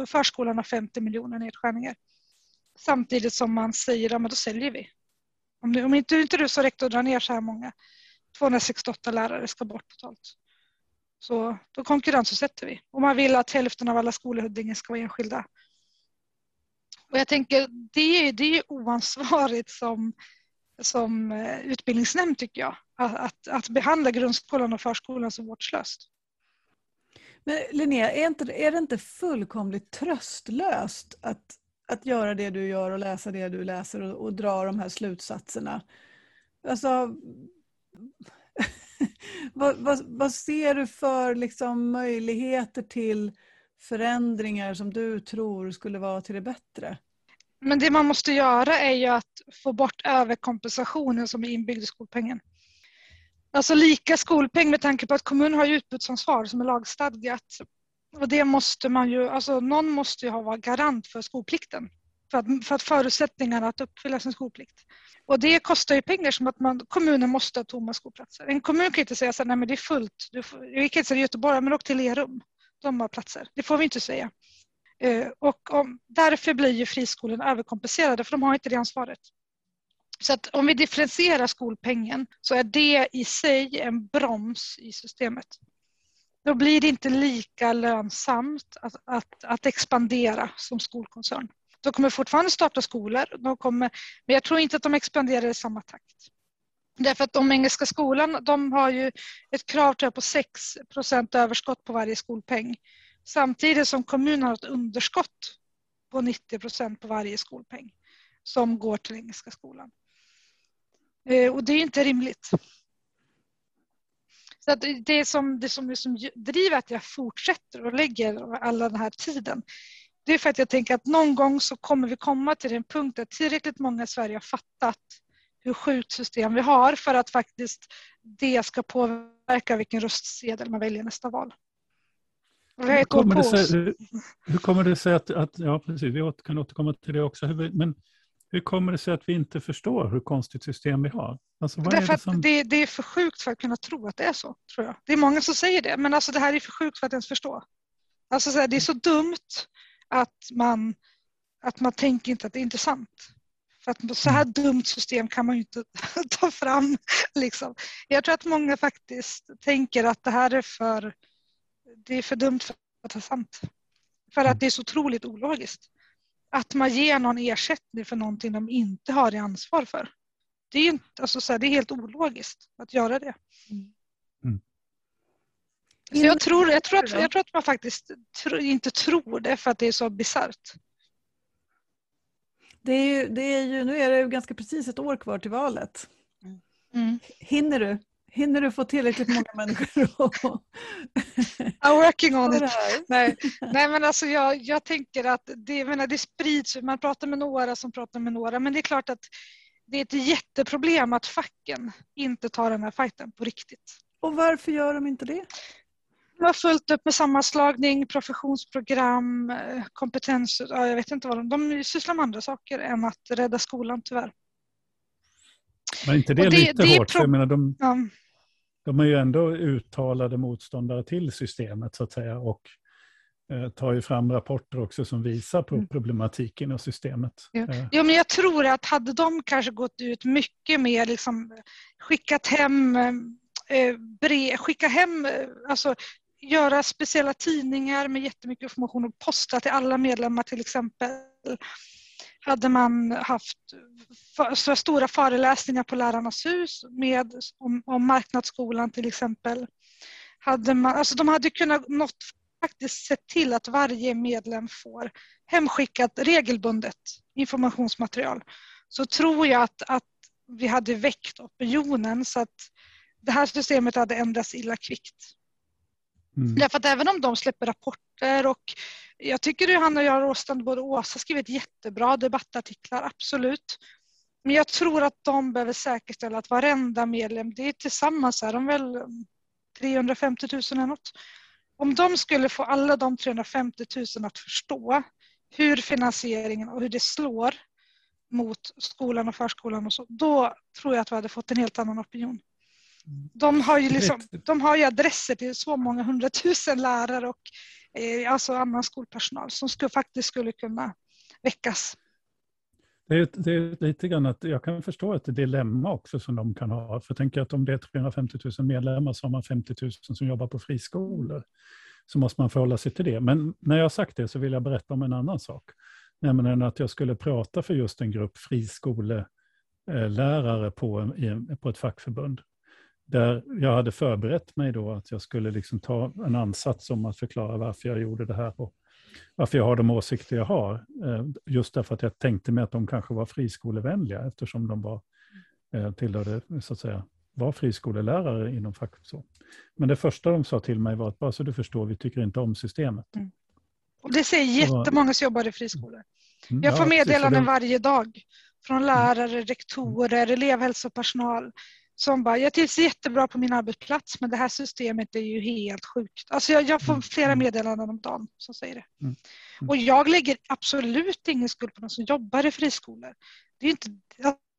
Speaker 3: förskolan har 50 miljoner nedskärningar. Samtidigt som man säger att ja, då säljer vi. Om, du, om inte, inte du som rektor drar ner så här många, 268 lärare ska bort totalt. Så då konkurrensutsätter vi. Och man vill att hälften av alla skolor i Huddinge ska vara enskilda. Och jag tänker, det är, det är oansvarigt som, som eh, utbildningsnämnd tycker jag. Att, att, att behandla grundskolan och förskolan så vårdslöst.
Speaker 2: Men Linnea, är, inte, är det inte fullkomligt tröstlöst att, att göra det du gör och läsa det du läser och, och dra de här slutsatserna? Alltså, vad, vad, vad, ser du för liksom, möjligheter till förändringar som du tror skulle vara till det bättre?
Speaker 3: Men det man måste göra är ju att få bort överkompensationen som är inbyggd i skolpengen. Alltså lika skolpeng med tanke på att kommunen har utbudsansvar som är lagstadgat. Och det måste man ju, alltså någon måste ju ha garant för skolplikten. för att, för att förutsättningarna att uppfylla sin skolplikt. Och det kostar ju pengar som att man, kommunen måste ha tomma skolplatser. En kommun kan inte säga att det är fullt. Du får, vi kan inte säga Göteborg, men åk till Lerum. De har platser. Det får vi inte säga. Eh, och om, därför blir ju friskolorna överkompenserade för de har inte det ansvaret. Så att om vi differentierar skolpengen så är det i sig en broms i systemet. Då blir det inte lika lönsamt att, att, att expandera som skolkoncern. De kommer fortfarande starta skolor, de kommer, men jag tror inte att de expanderar i samma takt. Därför att de Engelska skolan de har ju ett krav på 6% överskott på varje skolpeng. Samtidigt som kommunen har ett underskott på 90% på varje skolpeng som går till Engelska skolan. Eh, och det är inte rimligt. Så det som, det som, som driver att jag fortsätter och lägger all den här tiden det är för att jag tänker att någon gång så kommer vi komma till den punkt där tillräckligt många i Sverige har fattat hur sjukt system vi har för att faktiskt det ska påverka vilken röstsedel man väljer nästa val.
Speaker 1: Hur kommer, sig, hur, hur kommer det sig att, att, ja precis, vi kan återkomma till det också, men hur kommer det sig att vi inte förstår hur konstigt system vi har?
Speaker 3: Alltså, Därför det, som... det, det, är för sjukt för att kunna tro att det är så, tror jag. Det är många som säger det, men alltså det här är för sjukt för att ens förstå. Alltså här, det är så dumt att man, att man tänker inte att det är intressant. För att så här mm. dumt system kan man ju inte ta fram. Liksom. Jag tror att många faktiskt tänker att det här är för, det är för dumt för att vara sant. För att mm. det är så otroligt ologiskt. Att man ger någon ersättning för någonting de inte har i ansvar för. Det är, inte, alltså så här, det är helt ologiskt att göra det. Mm. Så jag, tror, jag, tror att, jag tror att man faktiskt inte tror det för att det är så bisarrt.
Speaker 2: Det är ju, det är ju, nu är det ganska precis ett år kvar till valet. Mm. Hinner du? Hinner du få tillräckligt många människor
Speaker 3: I'm working on it. Nej, nej men alltså jag, jag tänker att det, menar, det sprids, man pratar med några som pratar med några men det är klart att det är ett jätteproblem att facken inte tar den här fighten på riktigt.
Speaker 2: Och varför gör de inte det?
Speaker 3: De har fullt upp med sammanslagning, professionsprogram, eh, kompetens. Ja, jag vet inte vad de, de sysslar med andra saker än att rädda skolan tyvärr.
Speaker 1: Men inte det, det lite det hårt? jag menar, de, ja. De är ju ändå uttalade motståndare till systemet så att säga och eh, tar ju fram rapporter också som visar på mm. problematiken i systemet.
Speaker 3: Ja. Eh. ja. men jag tror att hade de kanske gått ut mycket mer, liksom, skickat hem eh, brev, skicka hem, alltså göra speciella tidningar med jättemycket information och posta till alla medlemmar till exempel. Hade man haft för, stora föreläsningar på Lärarnas hus med, om, om marknadsskolan till exempel. Hade man, alltså de hade kunnat nått, faktiskt sett till att varje medlem får hemskickat regelbundet informationsmaterial. Så tror jag att, att vi hade väckt opinionen så att det här systemet hade ändrats illa kvickt. Mm. Därför att även om de släpper rapporter och jag tycker att Johanna och jag Råstrand både Åsa skrivit jättebra debattartiklar, absolut. Men jag tror att de behöver säkerställa att varenda medlem, det är tillsammans är de väl 350 000 eller något. Om de skulle få alla de 350 000 att förstå hur finansieringen och hur det slår mot skolan och förskolan och så, då tror jag att vi hade fått en helt annan opinion. De har ju, liksom, de har ju adresser till så många hundratusen lärare och eh, alltså annan skolpersonal som skulle, faktiskt skulle kunna väckas.
Speaker 1: Det är, det är lite grann att jag kan förstå ett dilemma också som de kan ha. För jag tänker att om det är 350 000 medlemmar så har man 50 000 som jobbar på friskolor. Så måste man förhålla sig till det. Men när jag har sagt det så vill jag berätta om en annan sak. Nämligen att jag skulle prata för just en grupp friskolelärare på, på ett fackförbund. Där jag hade förberett mig då att jag skulle liksom ta en ansats om att förklara varför jag gjorde det här och varför jag har de åsikter jag har. Eh, just därför att jag tänkte mig att de kanske var friskolevänliga eftersom de var, eh, tillhörde, så att säga, var friskolelärare inom fack. Så. Men det första de sa till mig var att bara så du förstår, vi tycker inte om systemet. Mm.
Speaker 3: Och det säger jättemånga som jobbar i friskolor. Mm, jag får meddelanden varje dag från lärare, rektorer, elevhälsopersonal som bara, jag trivs jättebra på min arbetsplats men det här systemet är ju helt sjukt. Alltså jag, jag får
Speaker 1: Mm.
Speaker 3: flera
Speaker 1: Mm.
Speaker 3: meddelanden om dagen som säger det.
Speaker 1: Mm. Mm.
Speaker 3: Och jag lägger absolut ingen skuld på de som jobbar i friskolor. Det är inte,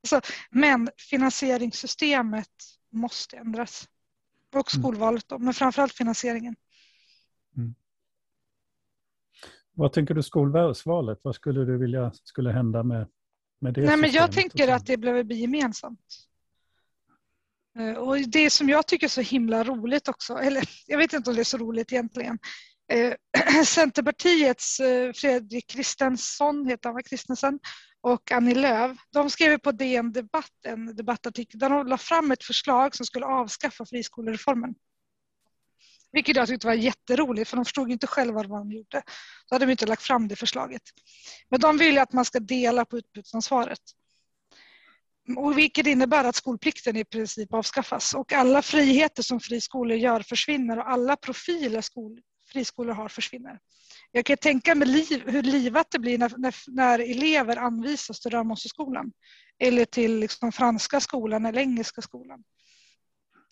Speaker 3: alltså, men finansieringssystemet måste ändras. Och
Speaker 1: Mm.
Speaker 3: skolvalet då, men framförallt finansieringen.
Speaker 1: Vad tänker du skolvalet? Vad skulle du vilja skulle hända med, med det
Speaker 3: Nej, men jag tänker att det behöver bli gemensamt. Eh, och det som jag tycker är så himla roligt också, eller jag vet inte om det är så roligt egentligen. Eh, Centerpartiets eh, Fredrik Kristensson, heter han? Kristensen, och Annie Lööf, de skrev på DN Debatt en debattartikel där de la fram ett förslag som skulle avskaffa friskolereformen. Vilket jag tyckte var jätteroligt för de förstod inte själva vad de gjorde. Då hade de inte lagt fram det förslaget. Men de vill att man ska dela på utbudsansvaret. Och vilket innebär att skolplikten i princip avskaffas och alla friheter som friskolor gör försvinner och alla profiler skol, friskolor har försvinner. Jag kan tänka mig liv, hur livat det blir när, när, när elever anvisas till Römosseskolan eller till liksom franska skolan eller engelska skolan.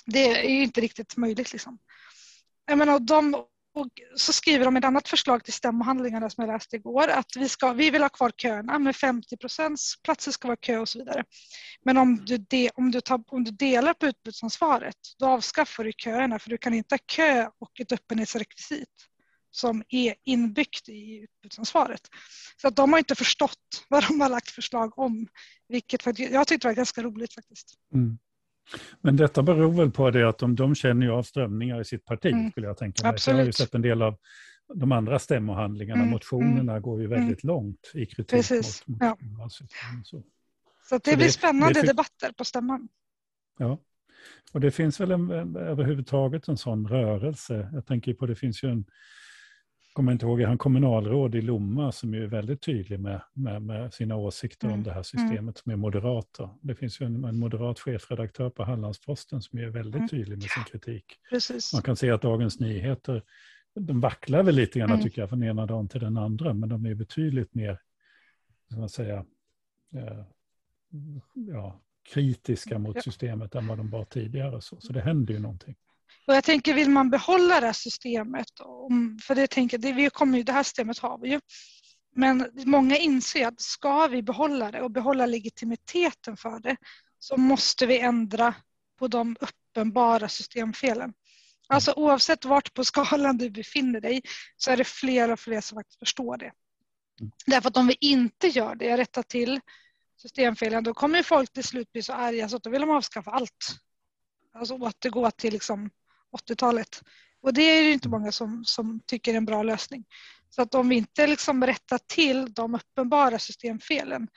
Speaker 3: Det är ju inte riktigt möjligt. Liksom. Jag menar, de, och så skriver de ett annat förslag till stämmohandlingarna som jag läste igår att vi, ska, vi vill ha kvar köerna med 50 procents platser ska vara kö och så vidare. Men om du, de, om, du tar, om du delar på utbudsansvaret då avskaffar du köerna för du kan inte ha kö och ett öppenhetsrekvisit som är inbyggt i utbudsansvaret. Så att de har inte förstått vad de har lagt förslag om. Vilket jag tyckte var ganska roligt faktiskt.
Speaker 1: Mm. Men detta beror väl på det att de, de känner ju av strömningar i sitt parti,
Speaker 3: Mm.
Speaker 1: skulle jag tänka mig. För Jag har ju
Speaker 3: Absolut.
Speaker 1: sett en del av de andra stämmohandlingarna,
Speaker 3: Mm,
Speaker 1: motionerna går ju väldigt långt i kritik
Speaker 3: Precis,
Speaker 1: mot, mot
Speaker 3: ja.
Speaker 1: skolvalssystemet. Så.
Speaker 3: Så det
Speaker 1: Så
Speaker 3: blir
Speaker 1: det-
Speaker 3: spännande
Speaker 1: det
Speaker 3: debatter på stämman.
Speaker 1: Ja. Och det finns väl en, överhuvudtaget en sån rörelse. Jag tänker på, det finns ju en, kommer inte ihåg, han kommunalråd i Lomma som är väldigt tydlig med, med, med sina åsikter om
Speaker 3: Mm,
Speaker 1: det här systemet som är moderat. Då. Det finns ju en, en moderat chefredaktör på Hallandsposten som är väldigt
Speaker 3: Mm.
Speaker 1: tydlig med sin kritik.
Speaker 3: Precis.
Speaker 1: Man kan se att Dagens Nyheter, de vacklar väl lite grann
Speaker 3: Mm.
Speaker 1: tycker jag från ena dagen till den andra, men de är betydligt mer, ska man säga, eh, ja, kritiska mot systemet än vad de var tidigare. Så, så det händer ju någonting.
Speaker 3: Och jag tänker, vill man behålla det här systemet, för det, tänker, det, vi kommer ju, det här systemet har vi ju, men många inser att ska vi behålla det och behålla legitimiteten för det så måste vi ändra på de uppenbara systemfelen. Alltså oavsett vart på skalan du befinner dig så är det fler och fler som faktiskt förstår det. Därför att om vi inte gör det, rättar till systemfelen, då kommer folk till slut bli så arga så att då vill de avskaffa allt. Alltså återgå till liksom 80-talet. Och det är ju inte många som, som tycker är en bra lösning. Så att om vi inte liksom rättar till de uppenbara systemfelen,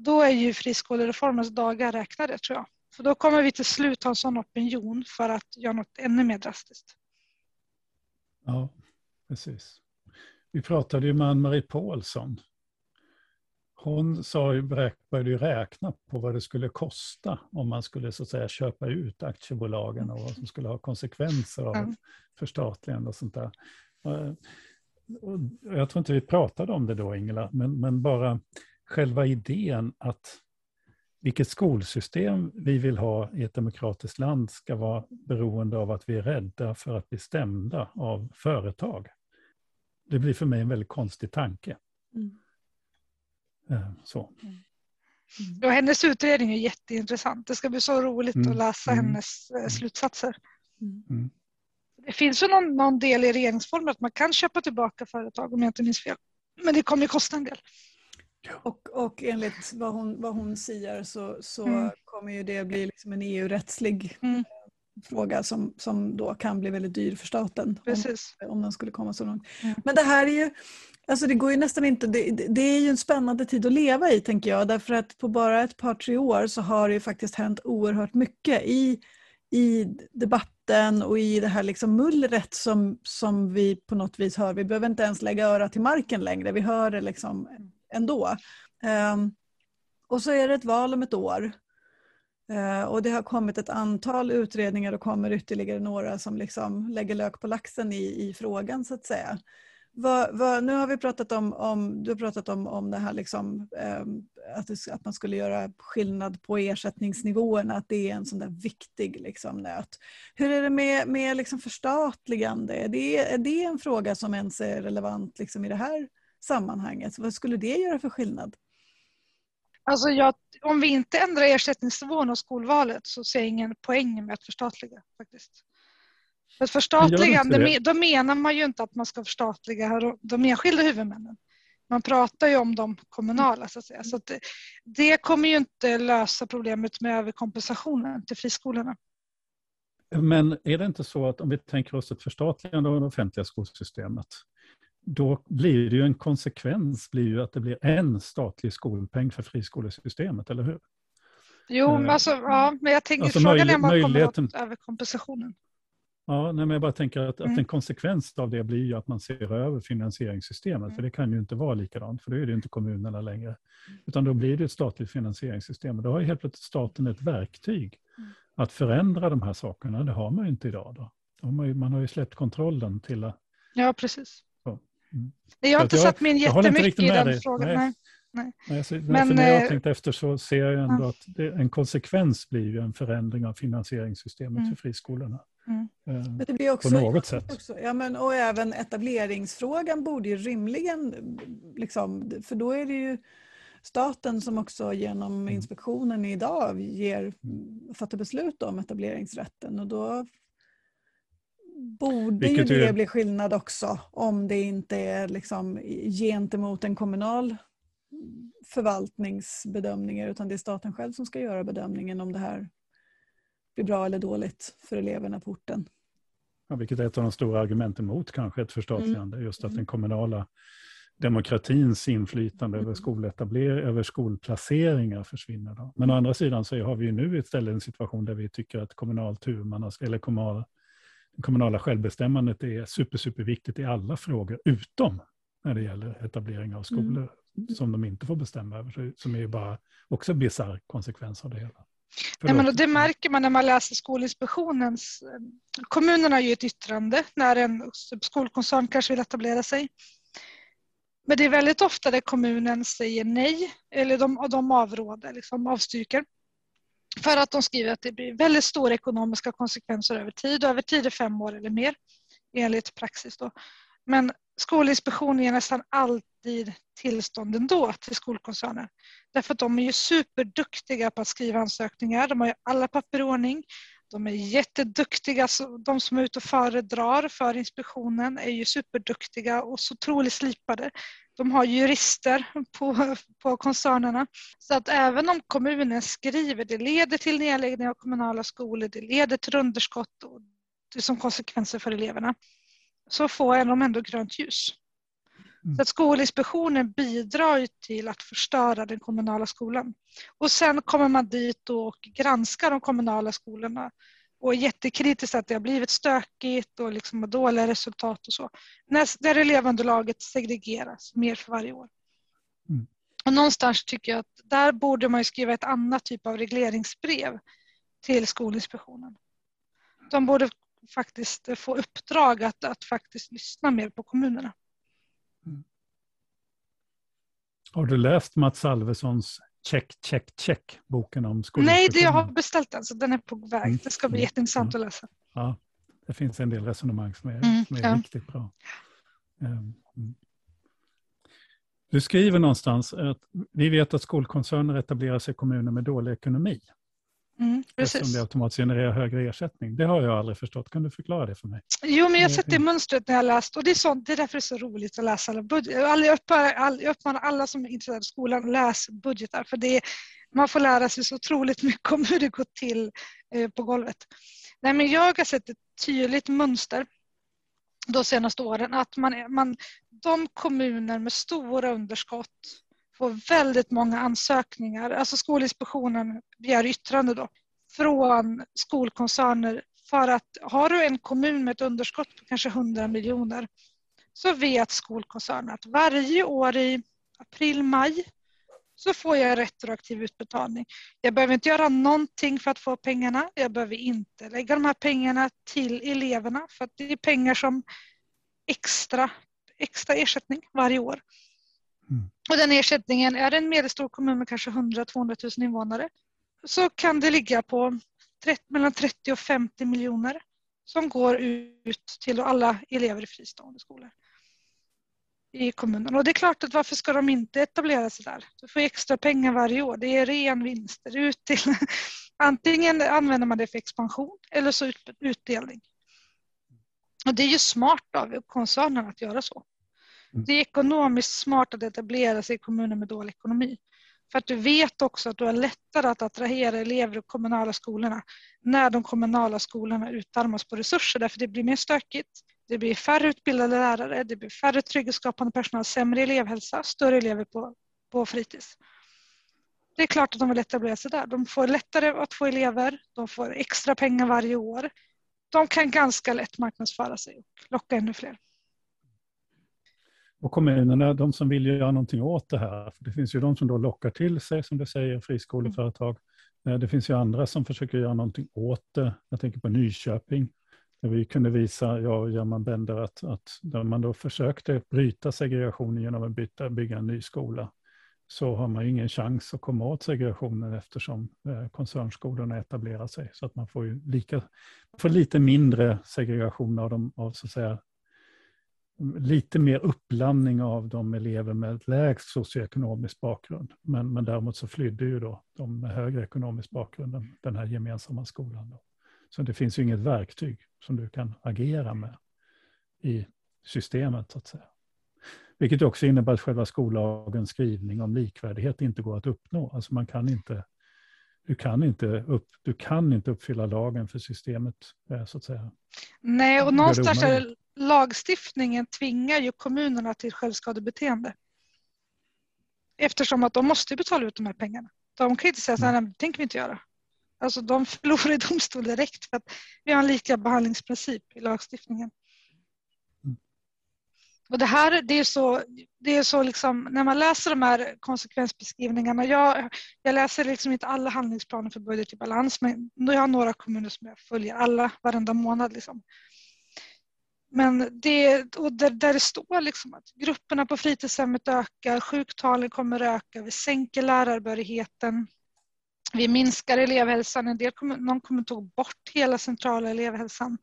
Speaker 3: då är ju friskolereformens dagar räknade tror jag. För då kommer vi till slut ha en sån opinion för att göra något ännu mer drastiskt.
Speaker 1: Ja, precis. Vi pratade ju med Ann-Marie Paulsson. Hon sa ju, började ju räkna på vad det skulle kosta om man skulle så att säga köpa ut aktiebolagen och vad som skulle ha konsekvenser av förstatligande och sånt där. Eh, och Jag tror inte vi pratade om det då, Ingela, men, men bara själva idén att vilket skolsystem vi vill ha i ett demokratiskt land ska vara beroende av att vi är rädda för att bli stämda av företag. Det blir för mig en väldigt konstig tanke.
Speaker 2: Mm.
Speaker 1: Eh, Så.
Speaker 3: Och hennes utredning är jätteintressant. Det ska bli så roligt
Speaker 1: Mm,
Speaker 3: att läsa
Speaker 1: mm,
Speaker 3: hennes eh, slutsatser.
Speaker 2: Mm.
Speaker 3: Det finns ju någon, någon del i regeringsformen att man kan köpa tillbaka företag om jag inte minns fel. Men det kommer ju kosta en del.
Speaker 2: Och, och enligt vad hon, vad hon säger så, så
Speaker 3: Mm.
Speaker 2: kommer ju det bli liksom en EU-rättslig
Speaker 3: Mm.
Speaker 2: Fråga som, som då kan bli väldigt dyr för staten. Om,
Speaker 3: Precis.
Speaker 2: om den skulle komma så långt.
Speaker 3: Mm.
Speaker 2: Men det här är ju, alltså det går ju nästan inte, det, det- är ju en spännande tid att leva i tänker jag. Därför att på bara ett par tre år så har det ju faktiskt hänt oerhört mycket i, i debatten och i det här liksom mullret som, som vi på något vis hör. Vi behöver inte ens lägga örat till marken längre, vi hör det liksom ändå. Ehm, och så är det ett val om ett år. Eh, och det har kommit ett antal utredningar och kommer ytterligare några som liksom lägger lök på laxen i, i frågan så att säga. Vad, vad, nu har vi pratat om, om, du har pratat om, om det här liksom, eh, att, det, att man skulle göra skillnad på ersättningsnivåerna, att det är en sån där viktig liksom, nöt. Hur är det med, med liksom förstatligande? Är det, är det en fråga som ens är relevant liksom, i det här sammanhanget? Vad skulle det göra för skillnad?
Speaker 3: Alltså jag, om vi inte ändrar ersättningsnivån och skolvalet så ser jag ingen poäng med att förstatliga. faktiskt. För förstatligande, då menar man ju inte att man ska förstatliga de enskilda huvudmännen. Man pratar ju om de kommunala så att säga. Så att det, det kommer ju inte lösa problemet med överkompensationen till friskolorna.
Speaker 1: Men är det inte så att om vi tänker oss ett förstatligande av det offentliga skolsystemet, då blir det ju en konsekvens blir ju att det blir en statlig skolpeng för friskolesystemet, eller hur?
Speaker 3: Jo, eh, alltså, ja, men jag tänker alltså frågan är om man kommer åt överkompensationen.
Speaker 1: Ja, nej, men jag bara tänker att, mm. att en konsekvens av det blir ju att man ser över finansieringssystemet, mm. för det kan ju inte vara likadant, för då är det inte kommunerna längre. Utan då blir det ett statligt finansieringssystem och då har ju helt plötsligt staten ett verktyg mm. att förändra de här sakerna. Det har man ju inte idag. Då. Man, ju, man har ju släppt kontrollen till...
Speaker 3: Ja, precis. Mm. Jag har inte satt mig in jättemycket i den frågan. Nej.
Speaker 1: Nej. Nej, så, men, när jag har eh, tänkt efter så ser jag ändå ja. att det, en konsekvens blir ju en förändring av finansieringssystemet mm. för friskolorna. Mm.
Speaker 2: Eh, men det blir också, på något sätt. Också, ja, men, och även etableringsfrågan borde ju rimligen, liksom, för då är det ju staten som också genom mm. inspektionen idag ger, mm. fattar beslut om etableringsrätten och då borde Vilket ju det ju... bli skillnad också om det inte är liksom gentemot en kommunal förvaltningsbedömningar utan det är staten själv som ska göra bedömningen om det här blir bra eller dåligt för eleverna på orten.
Speaker 1: Ja, vilket är ett av de stora argumenten mot kanske ett förstatligande, mm. just att den kommunala demokratins inflytande mm. över, skoletablering, över skolplaceringar försvinner. Då. Men å andra sidan så har vi ju nu istället en situation där vi tycker att kommunalt huvudmannaskap, eller kommunal, kommunala självbestämmandet är super, superviktigt i alla frågor, utom när det gäller etablering av skolor mm. som de inte får bestämma över, som är ju bara också en bisarr konsekvens av det hela.
Speaker 3: Nej, men det märker man när man läser Skolinspektionens... Kommunerna har ju ett yttrande när en skolkoncern kanske vill etablera sig. Men det är väldigt ofta där kommunen säger nej eller de, de avråder, liksom avstyrker. För att de skriver att det blir väldigt stora ekonomiska konsekvenser över tid och över tid är fem år eller mer enligt praxis. Då. Men Skolinspektionen ger nästan alltid tillstånd ändå till skolkoncerner. Därför att de är ju superduktiga på att skriva ansökningar. De har ju alla papper i ordning. De är jätteduktiga. De som är ute och föredrar för inspektionen är ju superduktiga och så otroligt slipade. De har jurister på, på koncernerna. Så att även om kommunen skriver det leder till nedläggning av kommunala skolor, det leder till underskott och det som konsekvenser för eleverna så får de ändå grönt ljus. Mm. Så att Skolinspektionen bidrar till att förstöra den kommunala skolan. Och sen kommer man dit och granskar de kommunala skolorna och är jättekritisk att det har blivit stökigt och liksom dåliga resultat och så. Där elevunderlaget segregeras mer för varje år. Mm. Och någonstans tycker jag att där borde man skriva ett annat typ av regleringsbrev till Skolinspektionen. De borde faktiskt få uppdrag att, att faktiskt lyssna mer på kommunerna. Mm.
Speaker 1: Har du läst Mats Alvessons Check, check, check, boken om
Speaker 3: Nej, det jag har beställt den, så den är på väg. Mm. Det ska bli mm. jätteintressant mm. att läsa.
Speaker 1: Ja, det finns en del resonemang som är, mm, som är ja. riktigt bra. Ehm, mm. Du skriver någonstans att vi vet att skolkoncerner etablerar sig i kommuner med dålig ekonomi. Mm, Eftersom det automatiskt genererar högre ersättning. Det har jag aldrig förstått. Kan du förklara det för mig?
Speaker 3: Jo, men jag har sett det mönstret när jag läst och det är, sånt, det är därför det är så roligt att läsa alla budgetar. Jag uppmanar alla som är intresserade av skolan, läs budgetar. För det är, man får lära sig så otroligt mycket om hur det går till eh, på golvet. Nej, men jag har sett ett tydligt mönster de senaste åren att man, man, de kommuner med stora underskott får väldigt många ansökningar. Alltså Skolinspektionen begär yttrande då från skolkoncerner för att har du en kommun med ett underskott på kanske 100 miljoner så vet skolkoncernen att varje år i april, maj så får jag retroaktiv utbetalning. Jag behöver inte göra någonting för att få pengarna. Jag behöver inte lägga de här pengarna till eleverna för att det är pengar som extra extra ersättning varje år.
Speaker 1: Mm.
Speaker 3: Och den ersättningen, är det en medelstor kommun med kanske 100-200 000 invånare så kan det ligga på 30, mellan 30 och 50 miljoner som går ut till alla elever i fristående skolor i kommunen. Och det är klart att varför ska de inte etablera sig där? Du får extra pengar varje år. Det är ren vinster ut till antingen använder man det för expansion eller så utdelning. Och det är ju smart av koncernen att göra så. Det är ekonomiskt smart att etablera sig i kommuner med dålig ekonomi. För att du vet också att du har lättare att attrahera elever i kommunala skolorna när de kommunala skolorna utarmas på resurser därför det blir mer stökigt. Det blir färre utbildade lärare, det blir färre trygghetsskapande personal, sämre elevhälsa, större elever på, på fritids. Det är klart att de vill etablera sig där. De får lättare att få elever, de får extra pengar varje år. De kan ganska lätt marknadsföra sig och locka ännu fler.
Speaker 1: Och kommunerna, de som vill göra någonting åt det här, för det finns ju de som då lockar till sig, som du säger, friskoleföretag. Eh, det finns ju andra som försöker göra någonting åt det. Jag tänker på Nyköping, där vi kunde visa, jag och German Bender, att, att när man då försökte bryta segregationen genom att byta, bygga en ny skola, så har man ju ingen chans att komma åt segregationen eftersom eh, koncernskolorna etablerar sig. Så att man får ju lika, får lite mindre segregation av, de, av så att säga, lite mer uppblandning av de elever med lägst socioekonomisk bakgrund. Men, men däremot så flydde ju då de med högre ekonomisk bakgrund den, här gemensamma skolan. Då. Så det finns ju inget verktyg som du kan agera med i systemet så att säga. Vilket också innebär att själva skollagens skrivning om likvärdighet inte går att uppnå. Alltså man kan inte, du, kan inte upp, du kan inte uppfylla lagen för systemet eh, så att säga.
Speaker 3: Nej, och
Speaker 1: Det
Speaker 3: någonstans är
Speaker 1: omöjligt.
Speaker 3: Lagstiftningen tvingar ju kommunerna till självskadebeteende. Eftersom att de måste betala ut de här pengarna. De kan inte säga så här, nej, det tänker vi inte göra. Alltså de förlorar i domstol direkt för att vi har en lika behandlingsprincip i lagstiftningen.
Speaker 1: Mm.
Speaker 3: Och det här det är så, det är så liksom, när man läser de här konsekvensbeskrivningarna, jag, jag läser liksom inte alla handlingsplaner för budget i balans men jag har några kommuner som jag följer alla varenda månad. Liksom. Men det, och där, där det står liksom att grupperna på fritidshemmet ökar, sjuktalen kommer att öka, vi sänker lärarbehörigheten, vi minskar elevhälsan, en del kommer, någon kommer tog bort hela centrala elevhälsan.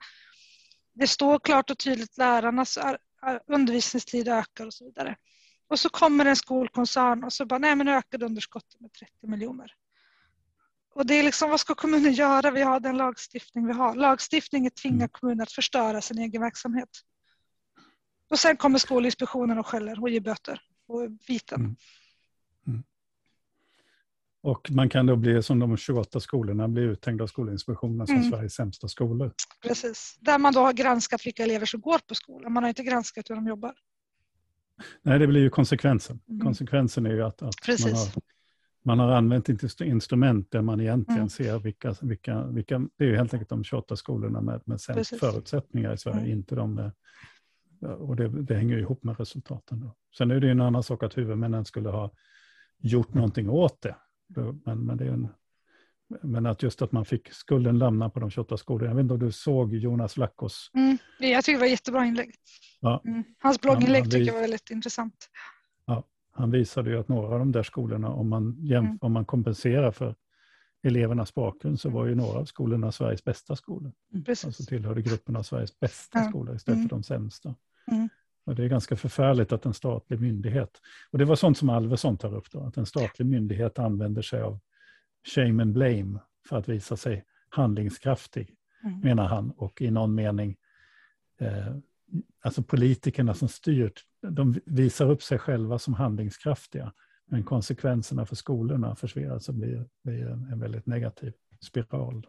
Speaker 3: Det står klart och tydligt lärarnas undervisningstid ökar och så vidare. Och så kommer en skolkoncern och så bara, nej men ökade underskottet med 30 miljoner. Och det är liksom, vad ska kommunen göra? Vi har den lagstiftning vi har. Lagstiftningen tvingar
Speaker 1: Mm.
Speaker 3: kommunen att förstöra sin egen verksamhet. Och sen kommer Skolinspektionen och skäller och ger böter och viten.
Speaker 1: Mm. Och man kan då bli som de 28 skolorna, bli uthängd av Skolinspektionen som
Speaker 3: Mm.
Speaker 1: Sveriges sämsta skolor.
Speaker 3: Precis. Där man då har granskat vilka elever som går på skolan. Man har inte granskat hur de jobbar.
Speaker 1: Nej, det blir ju konsekvensen.
Speaker 3: Mm.
Speaker 1: Konsekvensen är ju att, att man,
Speaker 3: Precis.
Speaker 1: har, man har använt instrument där man egentligen
Speaker 3: Mm.
Speaker 1: ser vilka, vilka, vilka... Det är ju helt enkelt de 28 skolorna med, med sämst
Speaker 3: Precis.
Speaker 1: förutsättningar i Sverige,
Speaker 3: Mm.
Speaker 1: inte de med... Och det, det hänger ju ihop med resultaten. Då. Sen är det ju en annan sak att huvudmännen skulle ha gjort någonting åt det. Men, men, det en, men att just att man fick skulden lämna på de 28 skolorna. Jag vet inte om du såg Jonas Lackos
Speaker 3: Mm. Jag tycker det var ett jättebra inlägg.
Speaker 1: Ja.
Speaker 3: Mm. Hans blogginlägg tycker jag var väldigt intressant.
Speaker 1: Han visade ju att några av de där skolorna, om man, jämf-
Speaker 3: Mm.
Speaker 1: om man kompenserar för elevernas bakgrund, så
Speaker 3: Mm.
Speaker 1: var ju några av skolorna Sveriges bästa skolor.
Speaker 3: Precis.
Speaker 1: Alltså tillhörde gruppen av Sveriges bästa
Speaker 3: Ja.
Speaker 1: skolor istället
Speaker 3: Mm.
Speaker 1: för de sämsta.
Speaker 3: Mm.
Speaker 1: Och det är ganska förfärligt att en statlig myndighet, och det var sånt som Alvesson tar upp då, att en statlig myndighet använder sig av shame and blame för att visa sig handlingskraftig,
Speaker 3: Mm.
Speaker 1: menar han, och i någon mening eh, alltså politikerna som styrt, de visar upp sig själva som handlingskraftiga. Men konsekvenserna för skolorna försvinner, så blir blir en, väldigt negativ spiral.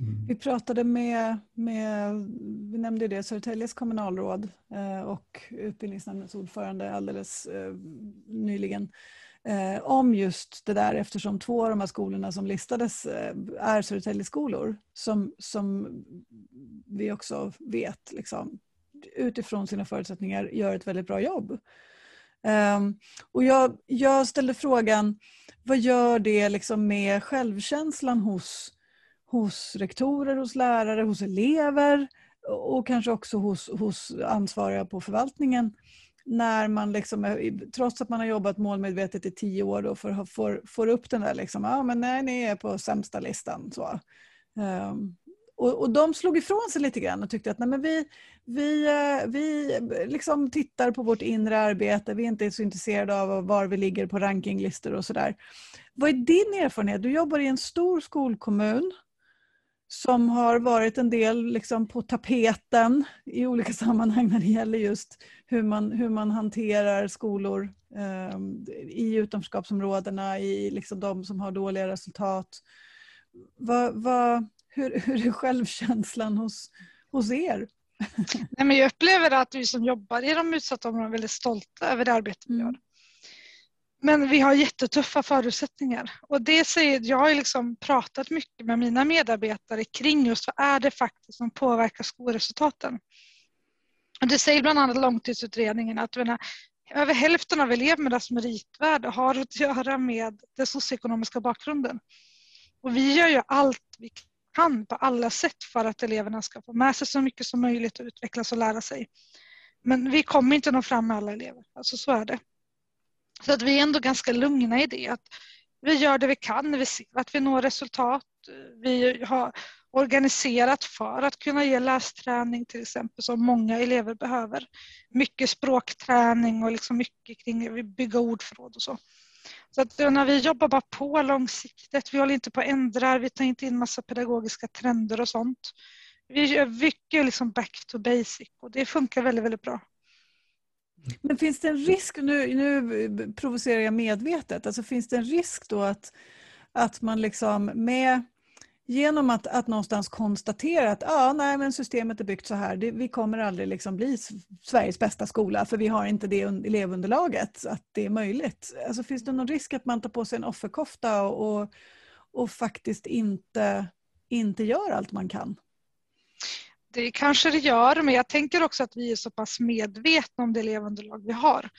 Speaker 1: Mm.
Speaker 2: Vi pratade med, med vi nämnde det, Södertäljes kommunalråd eh, och utbildningsnämndens ordförande alldeles eh, nyligen eh, om just det där eftersom två av de här skolorna som listades eh, är Södertäljeskolor som, som vi också vet liksom, utifrån sina förutsättningar gör ett väldigt bra jobb. Ehm, och jag, jag ställde frågan, vad gör det liksom med självkänslan hos hos rektorer, hos lärare, hos elever och kanske också hos, hos ansvariga på förvaltningen när man liksom, trots att man har jobbat målmedvetet i tio år då för, får, får upp den där liksom, ja men nej, ni är på sämsta listan. Så. Um, och, och, de slog ifrån sig lite grann och tyckte att nej, men vi, vi, eh, vi liksom tittar på vårt inre arbete, vi är inte så intresserade av var vi ligger på rankinglistor och sådär. Vad är din erfarenhet? Du jobbar i en stor skolkommun som har varit en del liksom på tapeten i olika sammanhang när det gäller just hur man, hur man hanterar skolor eh, i utanförskapsområdena, i liksom de som har dåliga resultat. Va, va, hur, hur är självkänslan hos, hos er?
Speaker 3: Nej, men jag upplever att vi som jobbar i de utsatta områdena är väldigt stolta över det arbete vi mm. Men vi har jättetuffa förutsättningar och det säger, jag har liksom pratat mycket med mina medarbetare kring just vad är det faktiskt som påverkar skolresultaten. Och det säger bland annat långtidsutredningen att menar, över hälften av elevernas meritvärde har att göra med den socioekonomiska bakgrunden. Och vi gör ju allt vi kan på alla sätt för att eleverna ska få med sig så mycket som möjligt och utvecklas och lära sig. Men vi kommer inte nå fram med alla elever, alltså så är det. Så att vi är ändå ganska lugna i det. Att vi gör det vi kan, vi ser att vi når resultat. Vi har organiserat för att kunna ge lästräning till exempel som många elever behöver. Mycket språkträning och liksom mycket kring att bygga ordförråd och så. Så att när vi jobbar bara på långsiktigt, vi håller inte på att ändra, vi tar inte in massa pedagogiska trender och sånt. Vi gör mycket liksom back to basic och det funkar väldigt, väldigt bra.
Speaker 2: Men finns det en risk, nu, nu provocerar jag medvetet, alltså finns det en risk då att, att man liksom med genom att, att någonstans konstatera att ah, nej, men systemet är byggt så här, det, vi kommer aldrig liksom bli Sveriges bästa skola för vi har inte det elevunderlaget att det är möjligt. Alltså, finns det någon risk att man tar på sig en offerkofta och, och, och faktiskt inte, inte gör allt man kan?
Speaker 3: Det kanske det gör, men jag tänker också att vi är så pass medvetna om det elevunderlag vi har.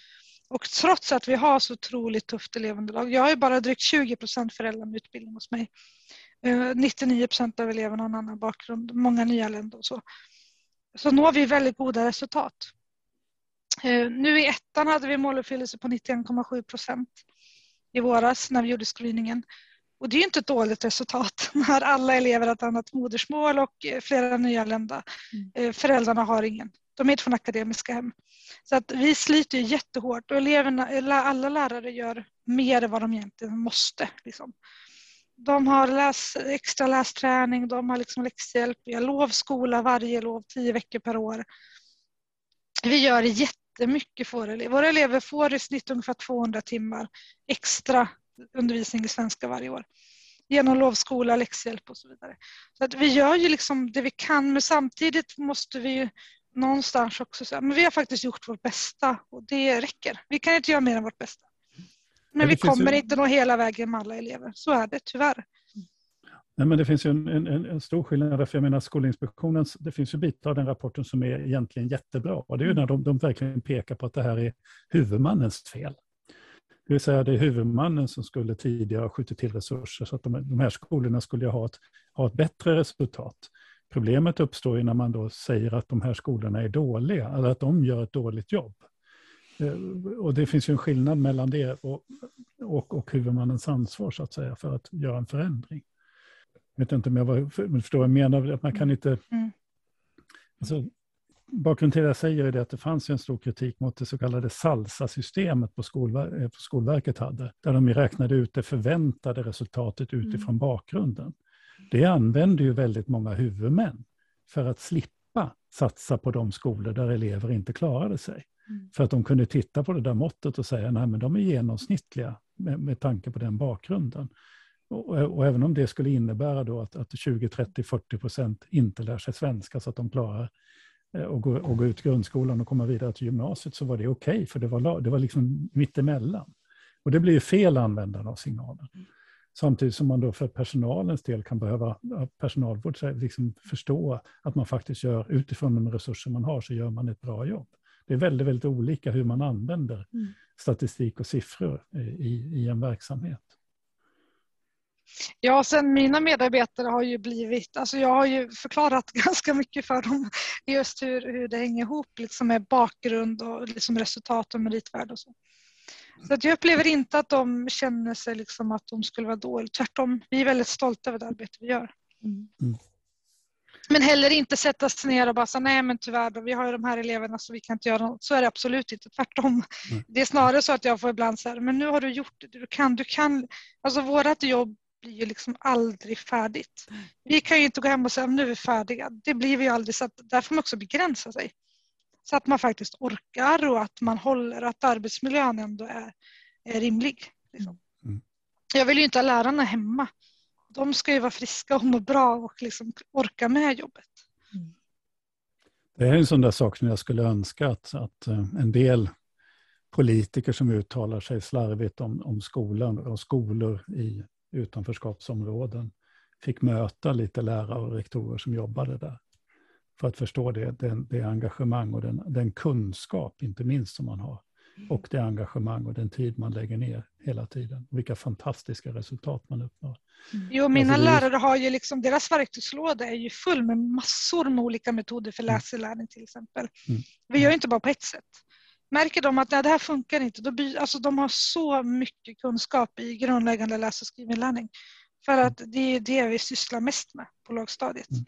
Speaker 3: Och trots att vi har så otroligt tufft elevunderlag, jag har ju bara drygt 20 procent föräldrar med utbildning hos mig. Eh, 99 procent av eleverna har en annan bakgrund, många nyanlända och så. Så når vi väldigt goda resultat. Eh, nu i ettan hade vi måluppfyllelse på 91,7 procent i våras när vi gjorde screeningen. Och det är inte ett dåligt resultat när alla elever har ett annat modersmål och eh, flera nyanlända. Mm. Föräldrarna har ingen. De är inte från akademiska hem. Så att vi sliter jättehårt och eleverna, alla lärare gör mer än vad de egentligen måste. Liksom. De har läs, extra lästräning, de har liksom läxhjälp, vi har lovskola varje lov, tio veckor per år. Vi gör jättemycket för våra elever. Våra elever får i snitt ungefär 200 timmar extra undervisning i svenska varje år. Genom lovskola, läxhjälp och så vidare. Så att vi gör ju liksom det vi kan men samtidigt måste vi ju någonstans också säga men vi har faktiskt gjort vårt bästa och det räcker. Vi kan inte göra mer än vårt bästa. Men vi kommer ju... inte nå hela vägen med alla elever. Så är det tyvärr.
Speaker 1: Nej, men det finns ju en, en, en stor skillnad, för jag menar Skolinspektionens, det finns ju bitar av den rapporten som är egentligen jättebra. Och det är ju när de, de verkligen pekar på att det här är huvudmannens fel. Det vill säga det är huvudmannen som skulle tidigare ha skjutit till resurser så att de, de här skolorna skulle ha ett, ha ett bättre resultat. Problemet uppstår ju när man då säger att de här skolorna är dåliga, eller att de gör ett dåligt jobb. Eh, och det finns ju en skillnad mellan det och, och, och huvudmannens ansvar så att säga för att göra en förändring. Jag vet inte om jag var, förstår vad jag menar, att man kan inte... Mm. Alltså, bakgrunden till det jag säger är det att det fanns en stor kritik mot det så kallade SALSA-systemet på, skolver eh, på Skolverket hade, där de räknade ut det förväntade resultatet utifrån mm. bakgrunden. Det använder ju väldigt många huvudmän för att slippa satsa på de skolor där elever inte klarade sig. Mm. För att de kunde titta på det där måttet och säga att de är genomsnittliga med, med tanke på den bakgrunden. Och, och, även om det skulle innebära då att, att 20, 30, 40 procent inte lär sig svenska så att de klarar eh, gå, och gå ut grundskolan och komma vidare till gymnasiet så var det okej, okay, för det var, det var liksom mittemellan. Och det blir ju fel användande av signalen. Mm. Samtidigt som man då för personalens del kan behöva personalvård liksom förstå att man faktiskt gör utifrån de resurser man har så gör man ett bra jobb. Det är väldigt, väldigt olika hur man använder mm. statistik och siffror i, i en verksamhet.
Speaker 3: Ja, sen mina medarbetare har ju blivit, alltså jag har ju förklarat ganska mycket för dem just hur, hur det hänger ihop liksom med bakgrund och liksom resultat och meritvärde och så. Så att jag upplever inte att de känner sig liksom att de skulle vara dåliga. Tvärtom, vi är väldigt stolta över det arbete vi gör. Mm. mm. Men heller inte sätta sig ner och bara säga nej men tyvärr då, vi har ju de här eleverna så vi kan inte göra något. Så är det absolut inte, tvärtom. Mm. Det är snarare så att jag får ibland säga men nu har du gjort det, du kan, du kan. Alltså vårt jobb blir ju liksom aldrig färdigt. Vi kan ju inte gå hem och säga nu är vi färdiga. Det blir vi ju aldrig så att där får man också begränsa sig. Så att man faktiskt orkar och att man håller att arbetsmiljön ändå är, är rimlig. Liksom. Mm. Jag vill ju inte ha lärarna hemma. De ska ju vara friska och må bra och liksom orka med jobbet. Mm.
Speaker 1: Det är en sån där sak som jag skulle önska att, att eh, en del politiker som uttalar sig slarvigt om, om skolan och skolor i utanförskapsområden fick möta lite lärare och rektorer som jobbade där. För att förstå det, det, det engagemang och den, den, kunskap, inte minst, som man har. Och det engagemang och den tid man lägger ner hela tiden. Och vilka fantastiska resultat man uppnår.
Speaker 3: Mm. Jo, mina alltså, lärare har ju liksom, deras verktygslåda är ju full med massor med olika metoder för mm. läsinlärning till exempel. Mm. Vi gör ju inte bara på ett sätt. Märker de att nej, det här funkar inte, då by, alltså, de har så mycket kunskap i grundläggande läs och skrivinlärning. För att det är det vi sysslar mest med på lågstadiet. Mm.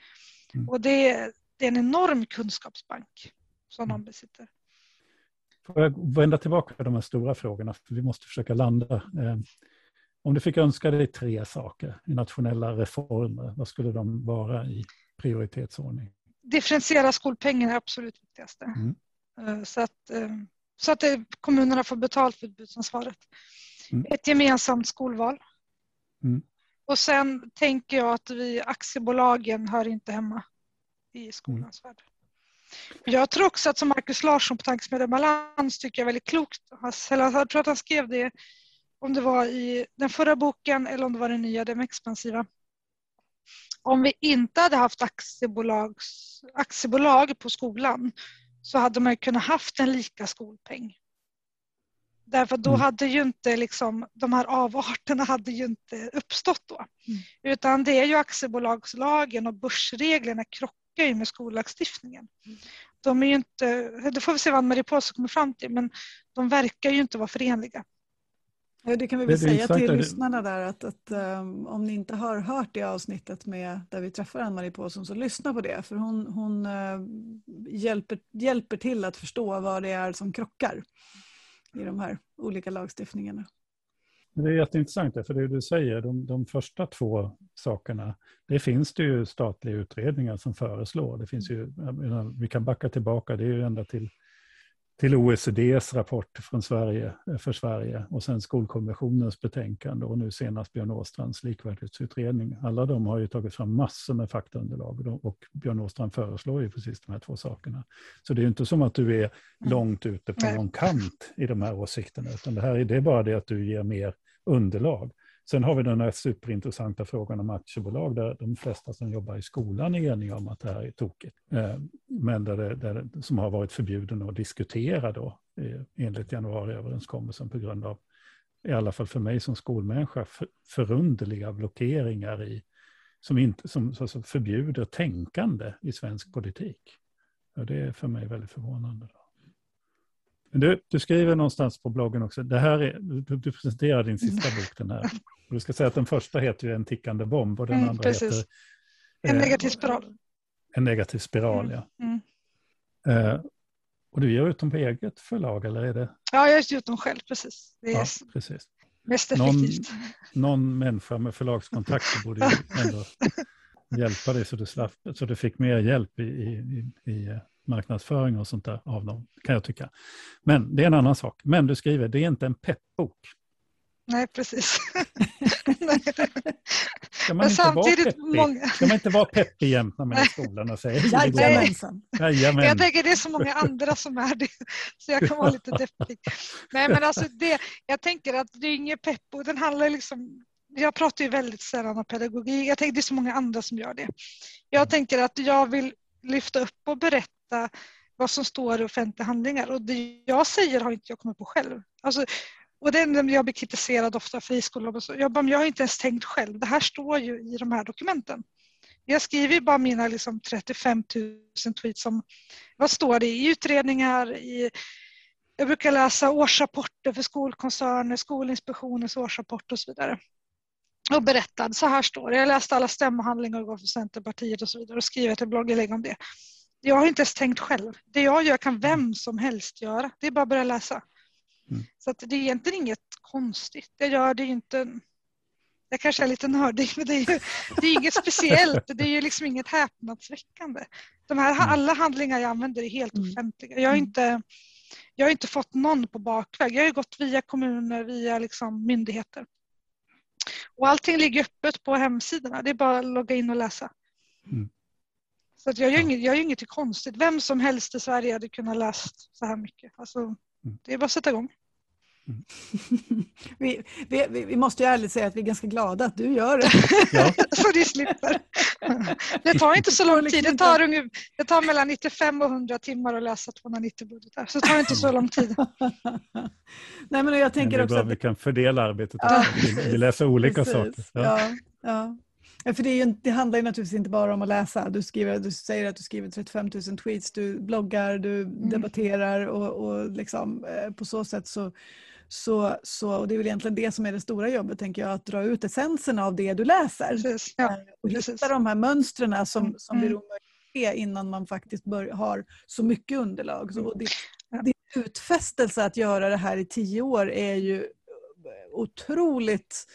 Speaker 3: Mm. Och det, det är en enorm kunskapsbank som de besitter.
Speaker 1: Får jag vända tillbaka till de här stora frågorna, för vi måste försöka landa. Eh, om du fick önska dig tre saker i nationella reformer, vad skulle de vara i prioritetsordning?
Speaker 3: Differentiera skolpengen är absolut viktigaste. Mm. Eh, så att, eh, så att kommunerna får betalt för utbudsansvaret. Mm. Ett gemensamt skolval. Mm. Och sen tänker jag att vi aktiebolagen hör inte hemma i skolans värld. Jag tror också att som Markus Larsson på Tankesmedjan Balans tycker jag väldigt klokt. Jag tror att han skrev det om det var i den förra boken eller om det var den nya, den expansiva. Om vi inte hade haft aktiebolag på skolan så hade man kunnat haft en lika skolpeng. Därför då mm. hade ju inte liksom, de här avarterna hade ju inte uppstått då. Mm. Utan det är ju aktiebolagslagen och börsreglerna krockar ju med skollagstiftningen. De är ju inte, det får vi se vad Ann-Marie Paulsson kommer fram till, men de verkar ju inte vara förenliga.
Speaker 2: Det kan vi väl säga till lyssnarna där att, att um, om ni inte har hört det avsnittet med, där vi träffar Ann-Marie Paulsson så lyssna på det för hon, hon uh, hjälper, hjälper till att förstå vad det är som krockar i de här olika lagstiftningarna.
Speaker 1: Det är jätteintressant, för det du säger, de, de första två sakerna, det finns det ju statliga utredningar som föreslår. Det finns ju, vi kan backa tillbaka, det är ju ända till till OECDs rapport från Sverige, eh, för Sverige och sen Skolkommissionens betänkande och nu senast Björn Åstrands likvärdighetsutredning. Alla de har ju tagit fram massor med faktaunderlag och Björn Åstrand föreslår ju precis de här två sakerna. Så det är ju inte som att du är långt ute på någon kant i de här åsikterna, utan det här är, det är bara det att du ger mer underlag. Sen har vi den här superintressanta frågan om aktiebolag där de flesta som jobbar i skolan är eniga om att det här är tokigt. Eh, men där det, där det, som har varit förbjuden att diskutera då eh, enligt januariöverenskommelsen på grund av, i alla fall för mig som skolmänniska, för, förunderliga blockeringar i, som, inte, som alltså förbjuder tänkande i svensk politik. Och det är för mig väldigt förvånande. Då. Du, du skriver någonstans på bloggen också, det här är, du, du presenterar din sista bok den här. Och du ska säga att den första heter ju En tickande bomb och den mm, andra precis. heter...
Speaker 3: En negativ spiral.
Speaker 1: En negativ spiral, ja. Mm. Eh, och du ger ut dem på eget förlag eller är det?
Speaker 3: Ja, jag har gjort dem själv, precis. Det är ja, precis. mest effektivt.
Speaker 1: Någon, någon människa med förlagskontakter borde ju ändå hjälpa dig så du, slapp, så du fick mer hjälp i, i, i marknadsföring och sånt där av dem, kan jag tycka. Men det är en annan sak. Men du skriver, det är inte en peppbok.
Speaker 3: Nej, precis.
Speaker 1: Ska man, inte vara peppig? Många... Ska man inte vara peppig jämt när man är i skolan och säger
Speaker 2: Jajamensan.
Speaker 3: Jajamän. Jag tänker det är så många andra som är det, så jag kan vara lite deppig. Nej, men alltså det, jag tänker att det är inget peppo, den handlar liksom jag pratar ju väldigt sällan om pedagogik. Jag tänker det är så många andra som gör det. Jag tänker att jag vill lyfta upp och berätta vad som står i offentliga handlingar. Och det jag säger har inte jag kommit på själv. Alltså, och den, jag blir kritiserad ofta av friskolor. Jag, bara, jag har inte ens tänkt själv. Det här står ju i de här dokumenten. Jag skriver bara mina liksom 35 000 tweets om vad står det i utredningar, i, jag brukar läsa årsrapporter för skolkoncerner, Skolinspektionens årsrapport och så vidare. Och berättad, så här står det. Jag läste alla stämmohandlingar igår för Centerpartiet och så vidare och skriver ett blogginlägg om det. Jag har inte ens tänkt själv. Det jag gör kan vem som helst göra. Det är bara att börja läsa. Mm. Så att det är egentligen inget konstigt. Jag gör det inte... Jag kanske är lite nördig, men det är, ju, det är inget speciellt. Det är ju liksom inget häpnadsväckande. De här, mm. alla handlingar jag använder är helt mm. offentliga. Jag har, inte, jag har inte fått någon på bakväg. Jag har gått via kommuner, via liksom myndigheter. Och allting ligger öppet på hemsidorna. Det är bara att logga in och läsa. Mm. Så att jag, gör inget, jag gör inget konstigt. Vem som helst i Sverige hade kunnat läsa så här mycket. Alltså, mm. det är bara att sätta igång.
Speaker 2: Mm. vi, vi, vi, måste ju ärligt säga att vi är ganska glada att du gör det.
Speaker 3: Ja. så du slipper. Det tar inte så lång tid. Det tar, det tar mellan 95 och 100 timmar att läsa 290 budgetar. Så det tar inte så lång tid.
Speaker 2: Nej, men jag tänker
Speaker 1: men
Speaker 2: också att...
Speaker 1: vi kan fördela arbetet. Ja, vi, vi läser olika Precis. saker.
Speaker 2: Ja. Ja, ja. För det, ju, det, handlar ju naturligtvis inte bara om att läsa. Du, skriver, du säger att du skriver 35 000 tweets, du bloggar, du mm. debatterar och, och liksom, eh, på så sätt så, så, så och det är väl egentligen det som är det stora jobbet, tänker jag, att dra ut essensen av det du läser. Precis, ja, eh, och hitta de här mönstren som, mm, som blir mm. omöjliga att innan man faktiskt bör, har så mycket underlag. Så det, din utfästelse att göra det här i tio år är ju otroligt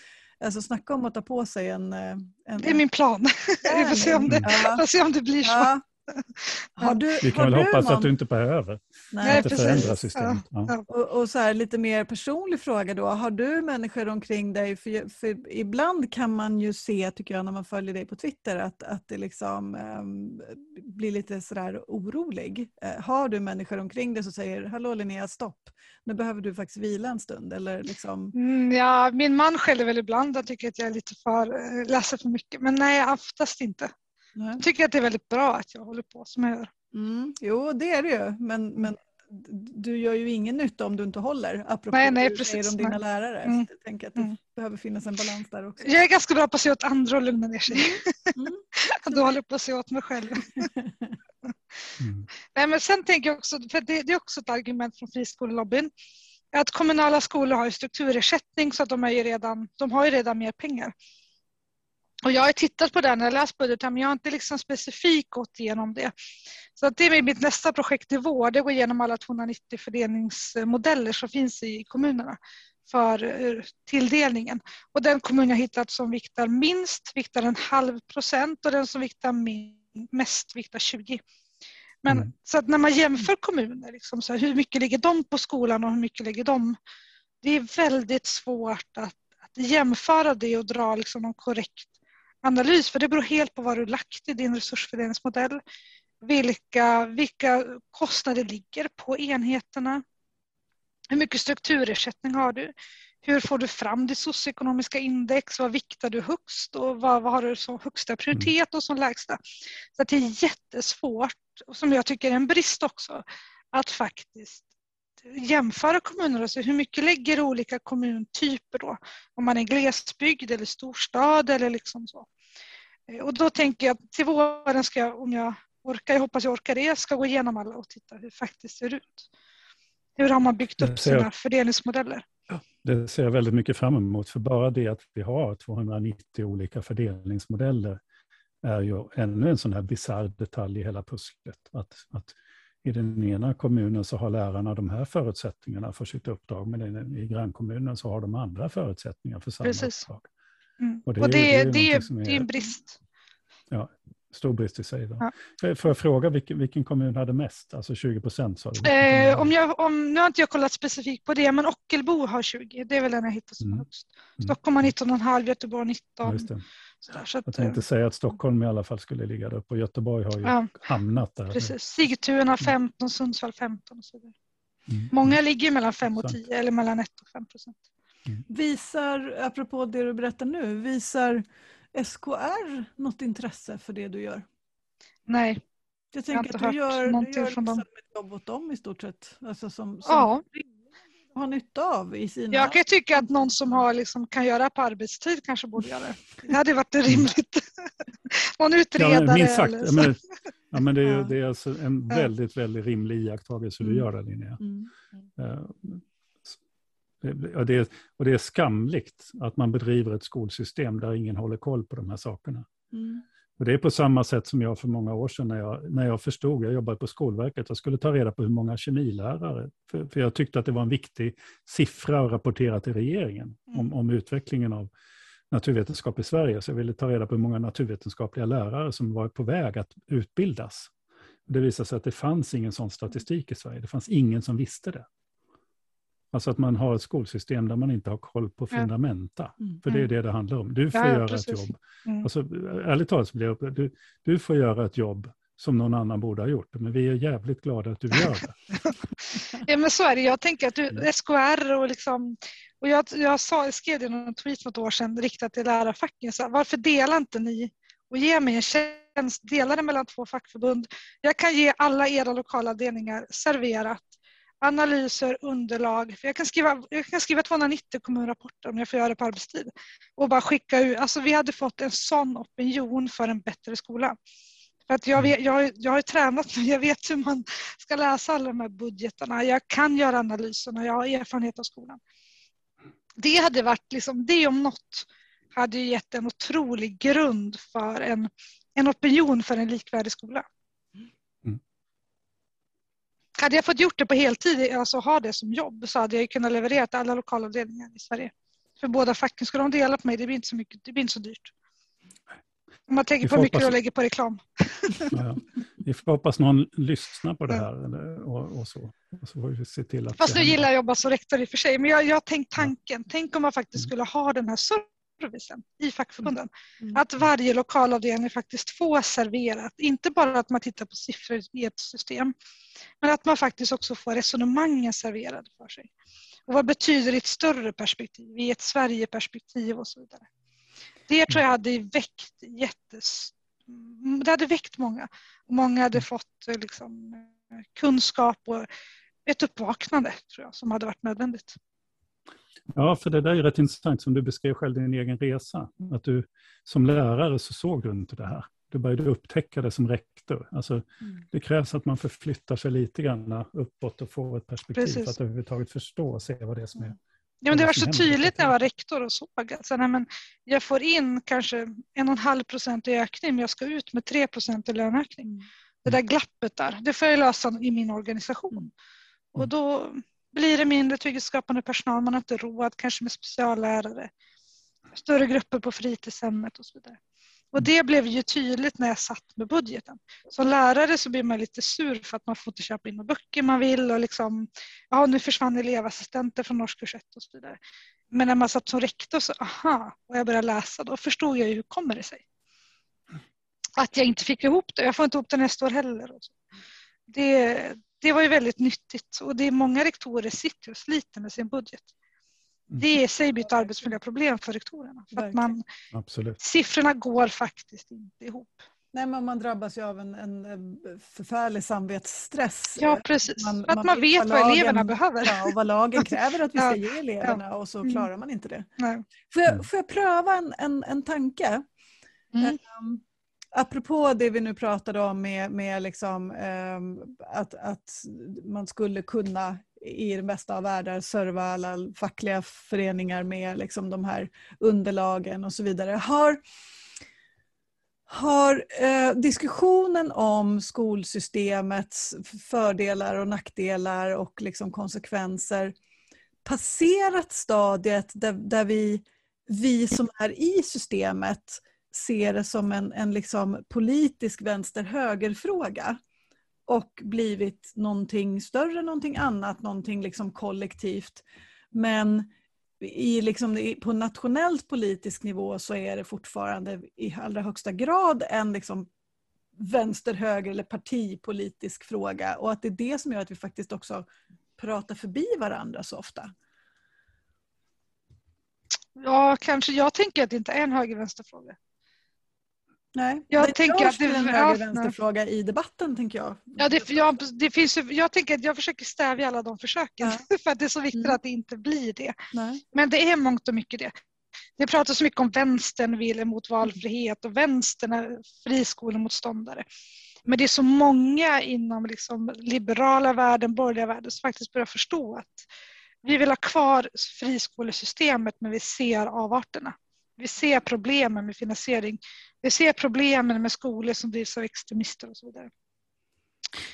Speaker 2: Alltså snacka om att ta på sig en... Eh, en
Speaker 3: det är min plan. Vi får se om det, ja. se om det blir så. Ja.
Speaker 1: Har du, Vi kan väl hoppas någon... att du inte behöver. Nej, inte förändra systemet.
Speaker 2: Ja. Och, och, så här, lite mer personlig fråga då. Har du människor omkring dig? För, för ibland kan man ju se, tycker jag, när man följer dig på Twitter, att, att det liksom um, blir lite sådär orolig. Uh, har du människor omkring dig som säger, hallå Linnea, stopp, nu behöver du faktiskt vila en stund? Eller liksom...
Speaker 3: Mm, ja, min man skäller väl ibland och tycker att jag är lite för, uh, läser för mycket. Men nej, oftast inte. Nej. Jag tycker att det är väldigt bra att jag håller på som jag gör.
Speaker 2: Mm, jo, det är det ju. Men, men du gör ju ingen nytta om du inte håller. Apropå
Speaker 3: nej, nej,
Speaker 2: du
Speaker 3: precis,
Speaker 2: säger om dina nej. lärare. Mm. Jag tänker att det mm. behöver finnas en balans där också.
Speaker 3: Jag är ganska bra på att se åt andra och lugna ner sig. Mm. mm. du håller på att se åt mig själv. Mm. nej, men sen tänker jag också, för det, det är också ett argument från friskolelobbyn, att kommunala skolor har strukturersättning så att de, är ju redan, de har ju redan mer pengar. Och jag har tittat på den, jag har läst budgeten, men jag har inte liksom specifikt gått igenom det. Så att det är mitt nästa projekt i vår, det går igenom alla 290 fördelningsmodeller som finns i kommunerna för eh, tilldelningen. Och den kommun jag hittat som viktar minst viktar en halv procent och den som viktar mest viktar 20. Men mm. så att när man jämför kommuner, liksom så här, hur mycket ligger de på skolan och hur mycket ligger de? Det är väldigt svårt att, att jämföra det och dra liksom någon korrekt analys, för det beror helt på vad du lagt i din resursfördelningsmodell. Vilka, vilka kostnader ligger på enheterna? Hur mycket strukturersättning har du? Hur får du fram ditt socioekonomiska index? Vad viktar du högst och vad, vad har du som högsta prioritet och som lägsta? Så det är jättesvårt, och som jag tycker är en brist också, att faktiskt jämföra kommuner och se hur mycket lägger olika kommuntyper då? Om man är glesbygd eller storstad eller liksom så. Eh, och då tänker jag till våren ska jag, om jag orkar, jag hoppas jag orkar det, ska gå igenom alla och titta hur det faktiskt ser ut. Hur har man byggt upp sina jag, fördelningsmodeller?
Speaker 1: Det ser jag väldigt mycket fram emot, för bara det att vi har 290 olika fördelningsmodeller är ju ännu en sån här bisarr detalj i hela pusslet. Att, att i den ena kommunen så har lärarna de här förutsättningarna för sitt uppdrag, men i grannkommunen så har de andra förutsättningar för samma Precis. uppdrag.
Speaker 3: Mm. Och det, och det, är, det, det, är, det är en brist.
Speaker 1: Ja, stor brist i sig. Då. Ja. Får jag fråga, vilken, vilken kommun hade mest? Alltså 20 procent sa
Speaker 3: du? Eh, om jag, om, nu har inte jag kollat specifikt på det, men Ockelbo har 20. Det är väl den jag hittat som mm. högst. Mm. Stockholm har 19,5, Göteborg 19.
Speaker 1: Sådär, så att, jag tänkte säga att Stockholm i alla fall skulle ligga där uppe och Göteborg har ju ja, hamnat där.
Speaker 3: Precis. Sigtuna 15, Sundsvall 15 och så vidare. Mm. Många ligger mellan 5 och 10 eller mellan 1 och 5 procent.
Speaker 2: Mm. Visar, apropå det du berättar nu, visar SKR något intresse för det du gör?
Speaker 3: Nej.
Speaker 2: Jag tänker jag att du gör, du gör liksom ett jobb åt dem i stort sett. Alltså som, som
Speaker 3: ja.
Speaker 2: ha nytta av i sina...
Speaker 3: Jag kan tycka att någon som har, liksom, kan göra på arbetstid kanske borde göra det. Det hade varit rimligt. någon utredare.
Speaker 1: Ja, minst sagt.
Speaker 3: eller
Speaker 1: Ja,
Speaker 3: så.
Speaker 1: men, ja, men det, är,
Speaker 2: Ja.
Speaker 1: det är alltså en
Speaker 3: Ja.
Speaker 1: väldigt, väldigt rimlig iakttagelse du
Speaker 2: Mm.
Speaker 1: gör där Linnea.
Speaker 2: Mm.
Speaker 1: Och det, är, och det är skamligt att man bedriver ett skolsystem där ingen håller koll på de här sakerna.
Speaker 2: Mm.
Speaker 1: Och det är på samma sätt som jag för många år sedan när jag, när jag förstod, jag jobbade på Skolverket, jag skulle ta reda på hur många kemilärare, för, för jag tyckte att det var en viktig siffra att rapportera till regeringen om,
Speaker 3: Mm.
Speaker 1: om utvecklingen av naturvetenskap i Sverige. Så jag ville ta reda på hur många naturvetenskapliga lärare som var på väg att utbildas. Det visade sig att det fanns ingen sån statistik i Sverige, det fanns ingen som visste det. Alltså att man har ett skolsystem där man inte har koll på fundamenta.
Speaker 2: Mm.
Speaker 1: För det är det det handlar om. Du får
Speaker 3: Ja,
Speaker 1: göra
Speaker 3: precis.
Speaker 1: ett jobb
Speaker 3: Mm.
Speaker 1: Alltså, ärligt talat så blir jag upprörd. du, du får göra ett jobb som någon annan borde ha gjort. Men vi är jävligt glada att du gör det.
Speaker 3: Ja, men så är det. Jag tänker att du, SKR och liksom och jag, jag, sa, jag skrev det i någon tweet för ett år sedan riktat till lärarfacken. Så varför delar inte ni och ger mig en tjänst, dela det mellan två fackförbund. Jag kan ge alla era lokalavdelningar serverat analyser, underlag. För jag, kan skriva, jag kan skriva 290 kommunrapporter om jag får göra det på arbetstid. Och bara skicka ut. Alltså, vi hade fått en sån opinion för en bättre skola. För att jag, vet, jag, jag har tränat nu, jag vet hur man ska läsa alla de här budgetarna. Jag kan göra analyserna, jag har erfarenhet av skolan. Det hade varit, liksom, det om något hade gett en otrolig grund för en, en opinion för en likvärdig skola. Hade jag fått gjort det på heltid, alltså ha det som jobb, så hade jag kunnat leverera till alla lokalavdelningar i Sverige. För båda facken, skulle de dela på mig, det blir inte så, mycket, det blir inte så dyrt. Om man tänker på hur mycket
Speaker 1: hoppas-
Speaker 3: du lägger på reklam.
Speaker 1: Ja. Vi får hoppas någon lyssnar på det här eller, och, och så. Och så får vi se till att
Speaker 3: Fast nu gillar jag att jobba som rektor i och för sig, men jag, jag har tänkt tanken. Tänk om man faktiskt
Speaker 1: Mm.
Speaker 3: skulle ha den här servicen i fackförbunden.
Speaker 2: Mm.
Speaker 3: Att varje lokalavdelning faktiskt får serverat, inte bara att man tittar på siffror i ett system, men att man faktiskt också får resonemangen serverade för sig. Och vad betyder det i ett större perspektiv, i ett Sverigeperspektiv och så vidare. Det tror jag hade väckt jättes... mm, Det hade väckt många. Många hade fått eh, liksom, kunskap och ett uppvaknande tror jag, som hade varit nödvändigt.
Speaker 1: Ja, för det där är rätt intressant som du beskrev själv din egen resa. Att du som lärare så såg du inte det här. Du började upptäcka det som rektor. Alltså,
Speaker 2: Mm.
Speaker 1: det krävs att man förflyttar sig lite grann uppåt och får ett perspektiv
Speaker 3: Precis.
Speaker 1: för att överhuvudtaget förstå och se vad det är som är.
Speaker 3: Ja, men det var så tydligt när jag var rektor och såg att så, nej, men jag får in kanske en och en halv procent i ökning men jag ska ut med tre procent i löneökning.
Speaker 2: Mm.
Speaker 3: Det där glappet där, det får jag lösa i min organisation. Och
Speaker 1: Mm.
Speaker 3: då blir det mindre trygghetsskapande personal, man har inte råd kanske med speciallärare, större grupper på fritidshemmet och så vidare. Och det blev ju tydligt när jag satt med budgeten. Som lärare så blir man lite sur för att man får inte köpa in de böcker man vill och liksom, ja nu försvann elevassistenter från årskurs 1 och så vidare. Men när man satt som rektor så, aha, och jag började läsa, då förstod jag ju hur kommer det sig. Att jag inte fick ihop det, jag får inte ihop det nästa år heller. Och så. Det, det var ju väldigt nyttigt och det är många rektorer sitter och sliter med sin budget.
Speaker 1: Mm.
Speaker 3: Det i sig ett arbetsmiljöproblem för rektorerna. För att man,
Speaker 1: Absolut.
Speaker 3: siffrorna går faktiskt inte ihop.
Speaker 2: Nej, men man drabbas ju av en, en förfärlig samvetsstress.
Speaker 3: Ja, precis.
Speaker 2: Man-
Speaker 3: för att
Speaker 2: man
Speaker 3: man,
Speaker 2: vet vad
Speaker 3: vad
Speaker 2: lagen-
Speaker 3: eleverna behöver.
Speaker 2: Ja, och vad lagen kräver att vi ska
Speaker 3: Ja,
Speaker 2: ge eleverna och så
Speaker 3: Mm.
Speaker 2: klarar man inte det.
Speaker 3: Nej.
Speaker 2: Får
Speaker 1: Mm.
Speaker 2: jag, får jag pröva en, en, en tanke?
Speaker 3: Mm.
Speaker 2: Um, apropå det vi nu pratade om med, med liksom, eh, att, att man skulle kunna i den bästa av världar serva alla fackliga föreningar med liksom, de här underlagen och så vidare. Har, har eh, diskussionen om skolsystemets fördelar och nackdelar och liksom konsekvenser passerat stadiet där, där vi, vi som är i systemet ser det som en, en liksom politisk vänster-höger-fråga och blivit någonting större, någonting annat, någonting liksom kollektivt. Men i liksom, på nationellt politisk nivå så är det fortfarande i allra högsta grad en liksom vänster-höger eller partipolitisk fråga och att det är det som gör att vi faktiskt också pratar förbi varandra så ofta.
Speaker 3: Ja, kanske. Jag tänker att det inte är en höger-vänster-fråga.
Speaker 2: Nej,
Speaker 3: Jag
Speaker 2: det
Speaker 3: tänker att det-
Speaker 2: till en
Speaker 3: ja,
Speaker 2: höger-vänster-fråga i debatten, tänker jag.
Speaker 3: Ja, det, jag, det finns jag tänker att jag försöker stävja alla de försöken för att det är så viktigt
Speaker 2: Mm.
Speaker 3: att det inte blir det.
Speaker 2: Nej.
Speaker 3: Men det är mångt och mycket det. Det pratas så mycket om vänstern vill emot valfrihet och vänstern är friskolemotståndare. Men det är så många inom liksom liberala världen, borgerliga världen som faktiskt börjar förstå att vi vill ha kvar friskolesystemet men vi ser avarterna. Vi ser problemen med finansiering. Vi ser problemen med skolor som drivs av extremister och så vidare.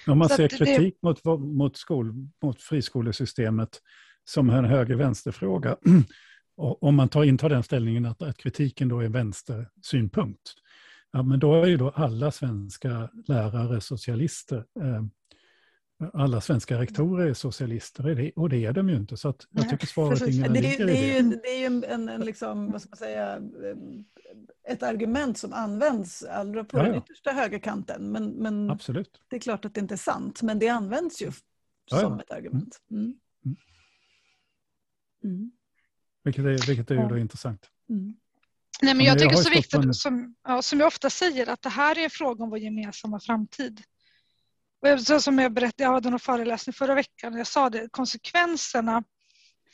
Speaker 1: Om man
Speaker 3: Så
Speaker 1: ser
Speaker 3: att det-
Speaker 1: kritik mot, mot, skol, mot friskolesystemet som en höger-vänster-fråga, om man tar, intar den ställningen att, att kritiken då är vänstersynpunkt, ja, men då är ju då alla svenska lärare socialister. Eh, alla svenska rektorer är socialister och det, är de ju inte. Så att jag
Speaker 3: Nej,
Speaker 1: tycker svaret
Speaker 3: precis.
Speaker 1: Ingela
Speaker 2: Det är, det är
Speaker 1: det.
Speaker 2: ju, det är ju en, en, en liksom, vad ska man säga, ett argument som används allra på
Speaker 1: Ja,
Speaker 2: den
Speaker 1: ja.
Speaker 2: yttersta högerkanten. Men, men
Speaker 1: Absolut.
Speaker 2: det är klart att det inte är sant, men det används ju
Speaker 1: Ja,
Speaker 2: som
Speaker 1: ja.
Speaker 2: ett argument. Mm.
Speaker 1: Mm.
Speaker 2: Mm.
Speaker 1: Vilket är, vilket är ju
Speaker 2: Ja.
Speaker 1: då intressant.
Speaker 2: Mm.
Speaker 3: Nej, men jag
Speaker 1: jag
Speaker 3: tycker
Speaker 1: har
Speaker 3: så viktigt, som, ja, som jag ofta säger, att det här är en fråga om vår gemensamma framtid. Och jag, så som jag berättade, jag hade någon föreläsning förra veckan och jag sa det, konsekvenserna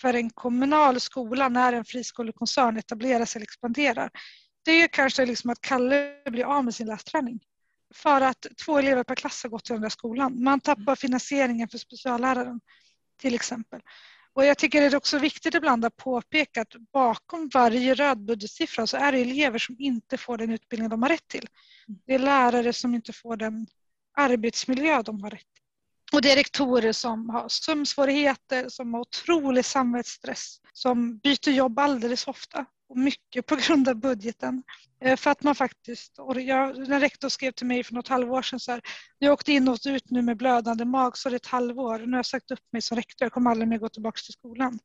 Speaker 3: för en kommunal skola när en friskolekoncern etablerar sig eller expanderar. Det är ju kanske liksom att Kalle blir av med sin lästräning. För att två elever per klass har gått till den där skolan. Man tappar finansieringen för specialläraren till exempel. Och jag tycker det är också viktigt ibland att påpeka att bakom varje röd budgetsiffra så är det elever som inte får den utbildning de har rätt till. Det är lärare som inte får den arbetsmiljö de har rätt till. Och det är rektorer som har sömnsvårigheter, som har otrolig samvetsstress, som byter jobb alldeles ofta och mycket på grund av budgeten. Eh, för att man faktiskt, och jag, när rektor skrev till mig för något halvår sedan så här, jag åkte in och ut nu med blödande mag så det är ett halvår. Nu har jag sagt upp mig som rektor, jag kommer aldrig mer gå tillbaka till skolan.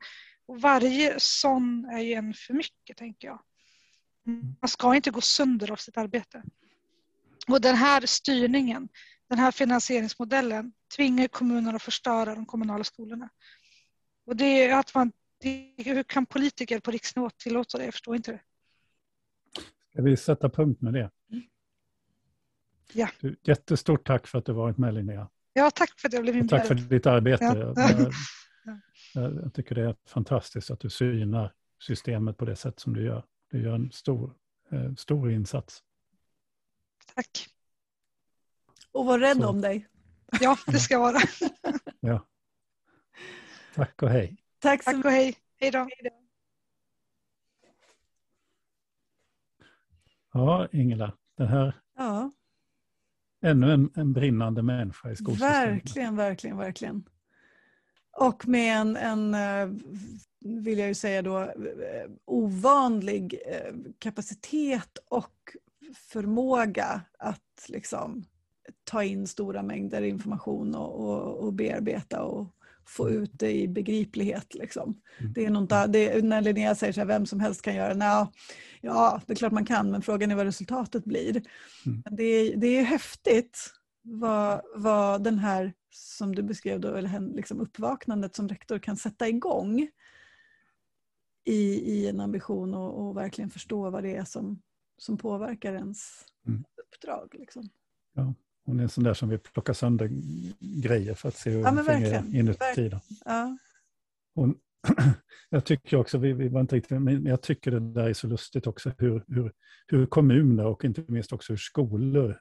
Speaker 3: Och varje sån är ju en för mycket, tänker jag. Man ska inte gå sönder av sitt arbete. Och den här styrningen, den här finansieringsmodellen tvingar kommunerna att förstöra de kommunala skolorna. Och det är att man, det, hur kan politiker på riksnivå tillåta det? Jag förstår inte det.
Speaker 1: Ska vi sätta punkt med det?
Speaker 3: Ja.
Speaker 1: Du, jättestort tack för att du varit med Linnea.
Speaker 3: Ja, tack för att jag blev
Speaker 1: Och tack för
Speaker 3: inbjuden.
Speaker 1: ditt arbete.
Speaker 3: Ja.
Speaker 1: Jag, jag, jag tycker det är fantastiskt att du synar systemet på det sätt som du gör. Du gör en stor, eh, stor insats.
Speaker 3: Tack.
Speaker 2: Och var rädd
Speaker 1: Så.
Speaker 2: om dig.
Speaker 3: Ja, det ska vara.
Speaker 1: Ja. Tack och hej.
Speaker 2: Tack så
Speaker 3: Tack och hej. Hej då.
Speaker 1: Ja, Ingela, den här
Speaker 2: Ja,
Speaker 1: ännu en, en brinnande människa i skolsystemet.
Speaker 2: verkligen, verkligen, verkligen. Och med en, en eh, vill jag ju säga då, eh, ovanlig eh, kapacitet och förmåga att liksom ta in stora mängder information och, och, och bearbeta och få ut det i begriplighet. Liksom.
Speaker 1: Mm.
Speaker 2: Det är något, det är, när Linnea säger här, vem som helst kan göra det. Ja, det är klart man kan, men frågan är vad resultatet blir.
Speaker 1: Mm.
Speaker 2: Men det, är, det är häftigt vad, vad den här, som du beskrev, då, eller liksom uppvaknandet som rektor kan sätta igång i, i en ambition och, och verkligen förstå vad det är som, som påverkar ens
Speaker 1: Mm.
Speaker 2: uppdrag. Liksom.
Speaker 1: Hon är en sån där som vill plocka sönder grejer för att se hur
Speaker 2: Ja,
Speaker 1: det
Speaker 2: men
Speaker 1: fungerar inuti. då.
Speaker 2: Ja.
Speaker 1: Hon, jag tycker också, vi, vi var inte riktigt, men jag tycker det där är så lustigt också hur, hur, hur kommuner och inte minst också hur skolor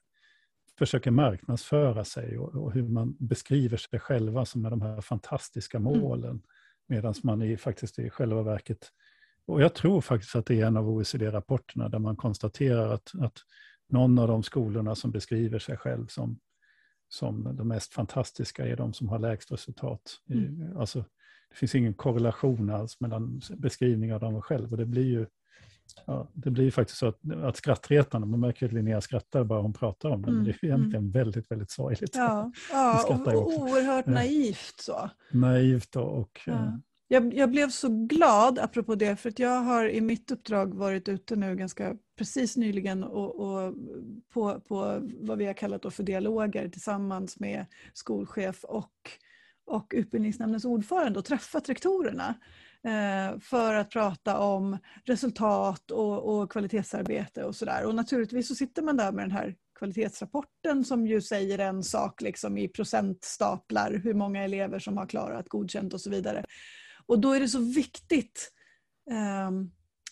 Speaker 1: försöker marknadsföra sig och, och hur man beskriver sig själva som med de här fantastiska
Speaker 2: Mm.
Speaker 1: målen. Medan man i, faktiskt i själva verket, och jag tror faktiskt att det är en av OECD-rapporterna där man konstaterar att, att någon av de skolorna som beskriver sig själv som, som de mest fantastiska är de som har lägst resultat. I,
Speaker 2: Mm.
Speaker 1: Alltså, det finns ingen korrelation alls mellan beskrivning av dem själv. Och det blir ju ja, det blir faktiskt så att, att skrattretande, man märker att Linnea skrattar bara hon pratar om det, men
Speaker 2: Mm,
Speaker 1: det är ju egentligen väldigt, väldigt sorgligt.
Speaker 2: Ja, ja och, och oerhört naivt så.
Speaker 1: Naivt och, och
Speaker 2: Ja. Jag, jag blev så glad apropå det för att jag har i mitt uppdrag varit ute nu ganska precis nyligen och, och på, på vad vi har kallat då för dialoger tillsammans med skolchef och, och utbildningsnämndens ordförande och träffat rektorerna. eh, för att prata om resultat och, och kvalitetsarbete och sådär. Och naturligtvis så sitter man där med den här kvalitetsrapporten som ju säger en sak liksom i procentstaplar, hur många elever som har klarat godkänt och så vidare. Och då är det så viktigt, eh,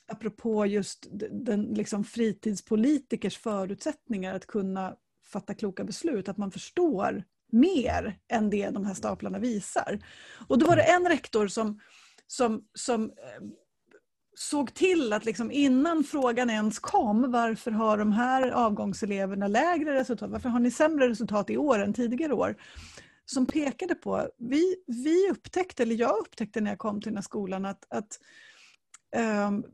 Speaker 2: apropå just den liksom fritidspolitikers förutsättningar att kunna fatta kloka beslut, att man förstår mer än det de här staplarna visar. Och då var det en rektor som, som, som eh, såg till att liksom innan frågan ens kom, varför har de här avgångseleverna lägre resultat? Varför har ni sämre resultat i år än tidigare år? Som pekade på, vi, vi upptäckte, eller jag upptäckte när jag kom till den här skolan att, att um,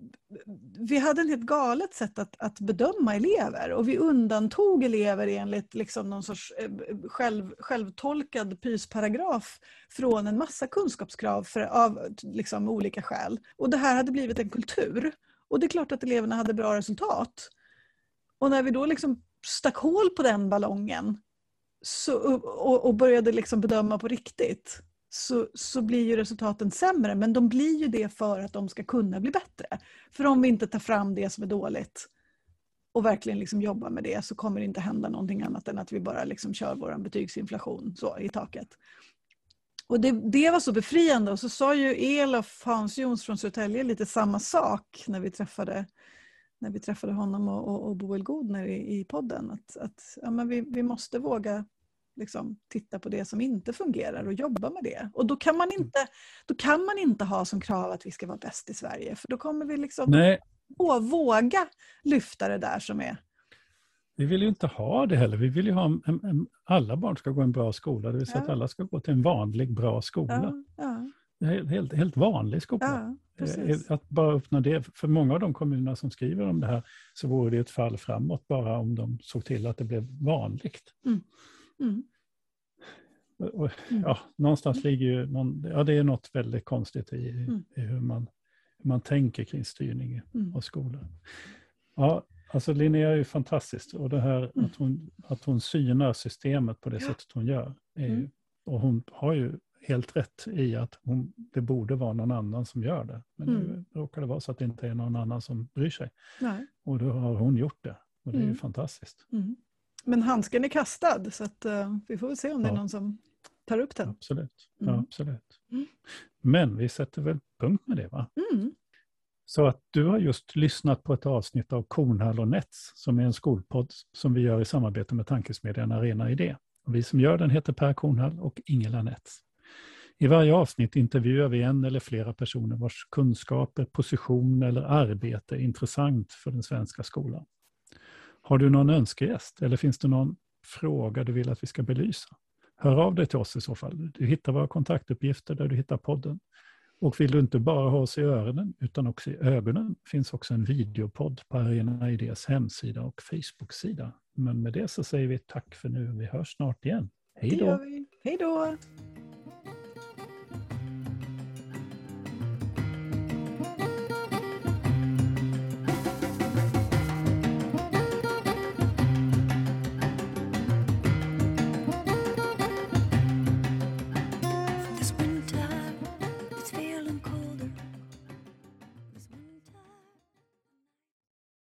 Speaker 2: vi hade ett helt galet sätt att, att bedöma elever och vi undantog elever enligt liksom någon sorts eh, själv, självtolkad pysparagraf från en massa kunskapskrav för, av liksom, olika skäl. Och det här hade blivit en kultur. Och det är klart att eleverna hade bra resultat. Och när vi då liksom stack hål på den ballongen så, och, och började liksom bedöma på riktigt så, så blir ju resultaten sämre. Men de blir ju det för att de ska kunna bli bättre. För om vi inte tar fram det som är dåligt och verkligen liksom jobbar med det så kommer det inte hända någonting annat än att vi bara liksom kör vår betygsinflation så, i taket. Och det, det var så befriande och så sa ju Elof Hans Jons från Södertälje lite samma sak när vi träffade, när vi träffade honom och, och, och Boel Godner i, i podden. Att, att ja, men vi, vi måste våga liksom, titta på det som inte fungerar och jobba med det. Och då kan, man mm. inte, då kan man inte ha som krav att vi ska vara bäst i Sverige för då kommer vi liksom
Speaker 1: Nej.
Speaker 2: våga lyfta det där som är
Speaker 1: vi vill ju inte ha det heller. Vi vill ju ha en, en, alla barn ska gå en bra skola, det vill säga ja. att alla ska gå till en vanlig bra skola. Ja, ja. Helt, helt vanlig skola. Eh, att bara öppna det, för många av de kommunerna som skriver om det här så vore det ett fall framåt bara om de såg till att det blev vanligt. Mm. Mm. Och, mm. ja, någonstans ligger ju någon, ja, det är något väldigt konstigt i, mm. i hur, man, hur man tänker kring styrning mm. av skolan. Ja, alltså Linnea är ju fantastiskt och det här mm. att, hon, att hon synar systemet på det ja. sättet hon gör. Är, mm. Och hon har ju helt rätt i att hon, det borde vara någon annan som gör det. Men mm. nu råkar det vara så att det inte är någon annan som bryr sig. Nej. Och då har hon gjort det. Och det är ju fantastiskt.
Speaker 2: Men handsken är kastad så att, uh, vi får väl se om det är någon som tar upp den.
Speaker 1: Absolut. Mm. Ja, absolut. Mm. Men vi sätter väl punkt med det va? Mm. Så att du har just lyssnat på ett avsnitt av Kornhall och Nets som är en skolpodd som vi gör i samarbete med tankesmedjan Arena Idé. Och vi som gör den heter Per Kornhall och Ingela Nets. I varje avsnitt intervjuar vi en eller flera personer vars kunskaper, position eller arbete är intressant för den svenska skolan. Har du någon önskegäst eller finns det någon fråga du vill att vi ska belysa? Hör av dig till oss i så fall. Du hittar våra kontaktuppgifter där du hittar podden. Och vill du inte bara ha oss i öronen utan också i ögonen finns också en videopodd på Arena Idés hemsida och Facebook-sida. Men med det så säger vi tack för nu. Vi hörs snart igen. Hej då!
Speaker 2: Hej då!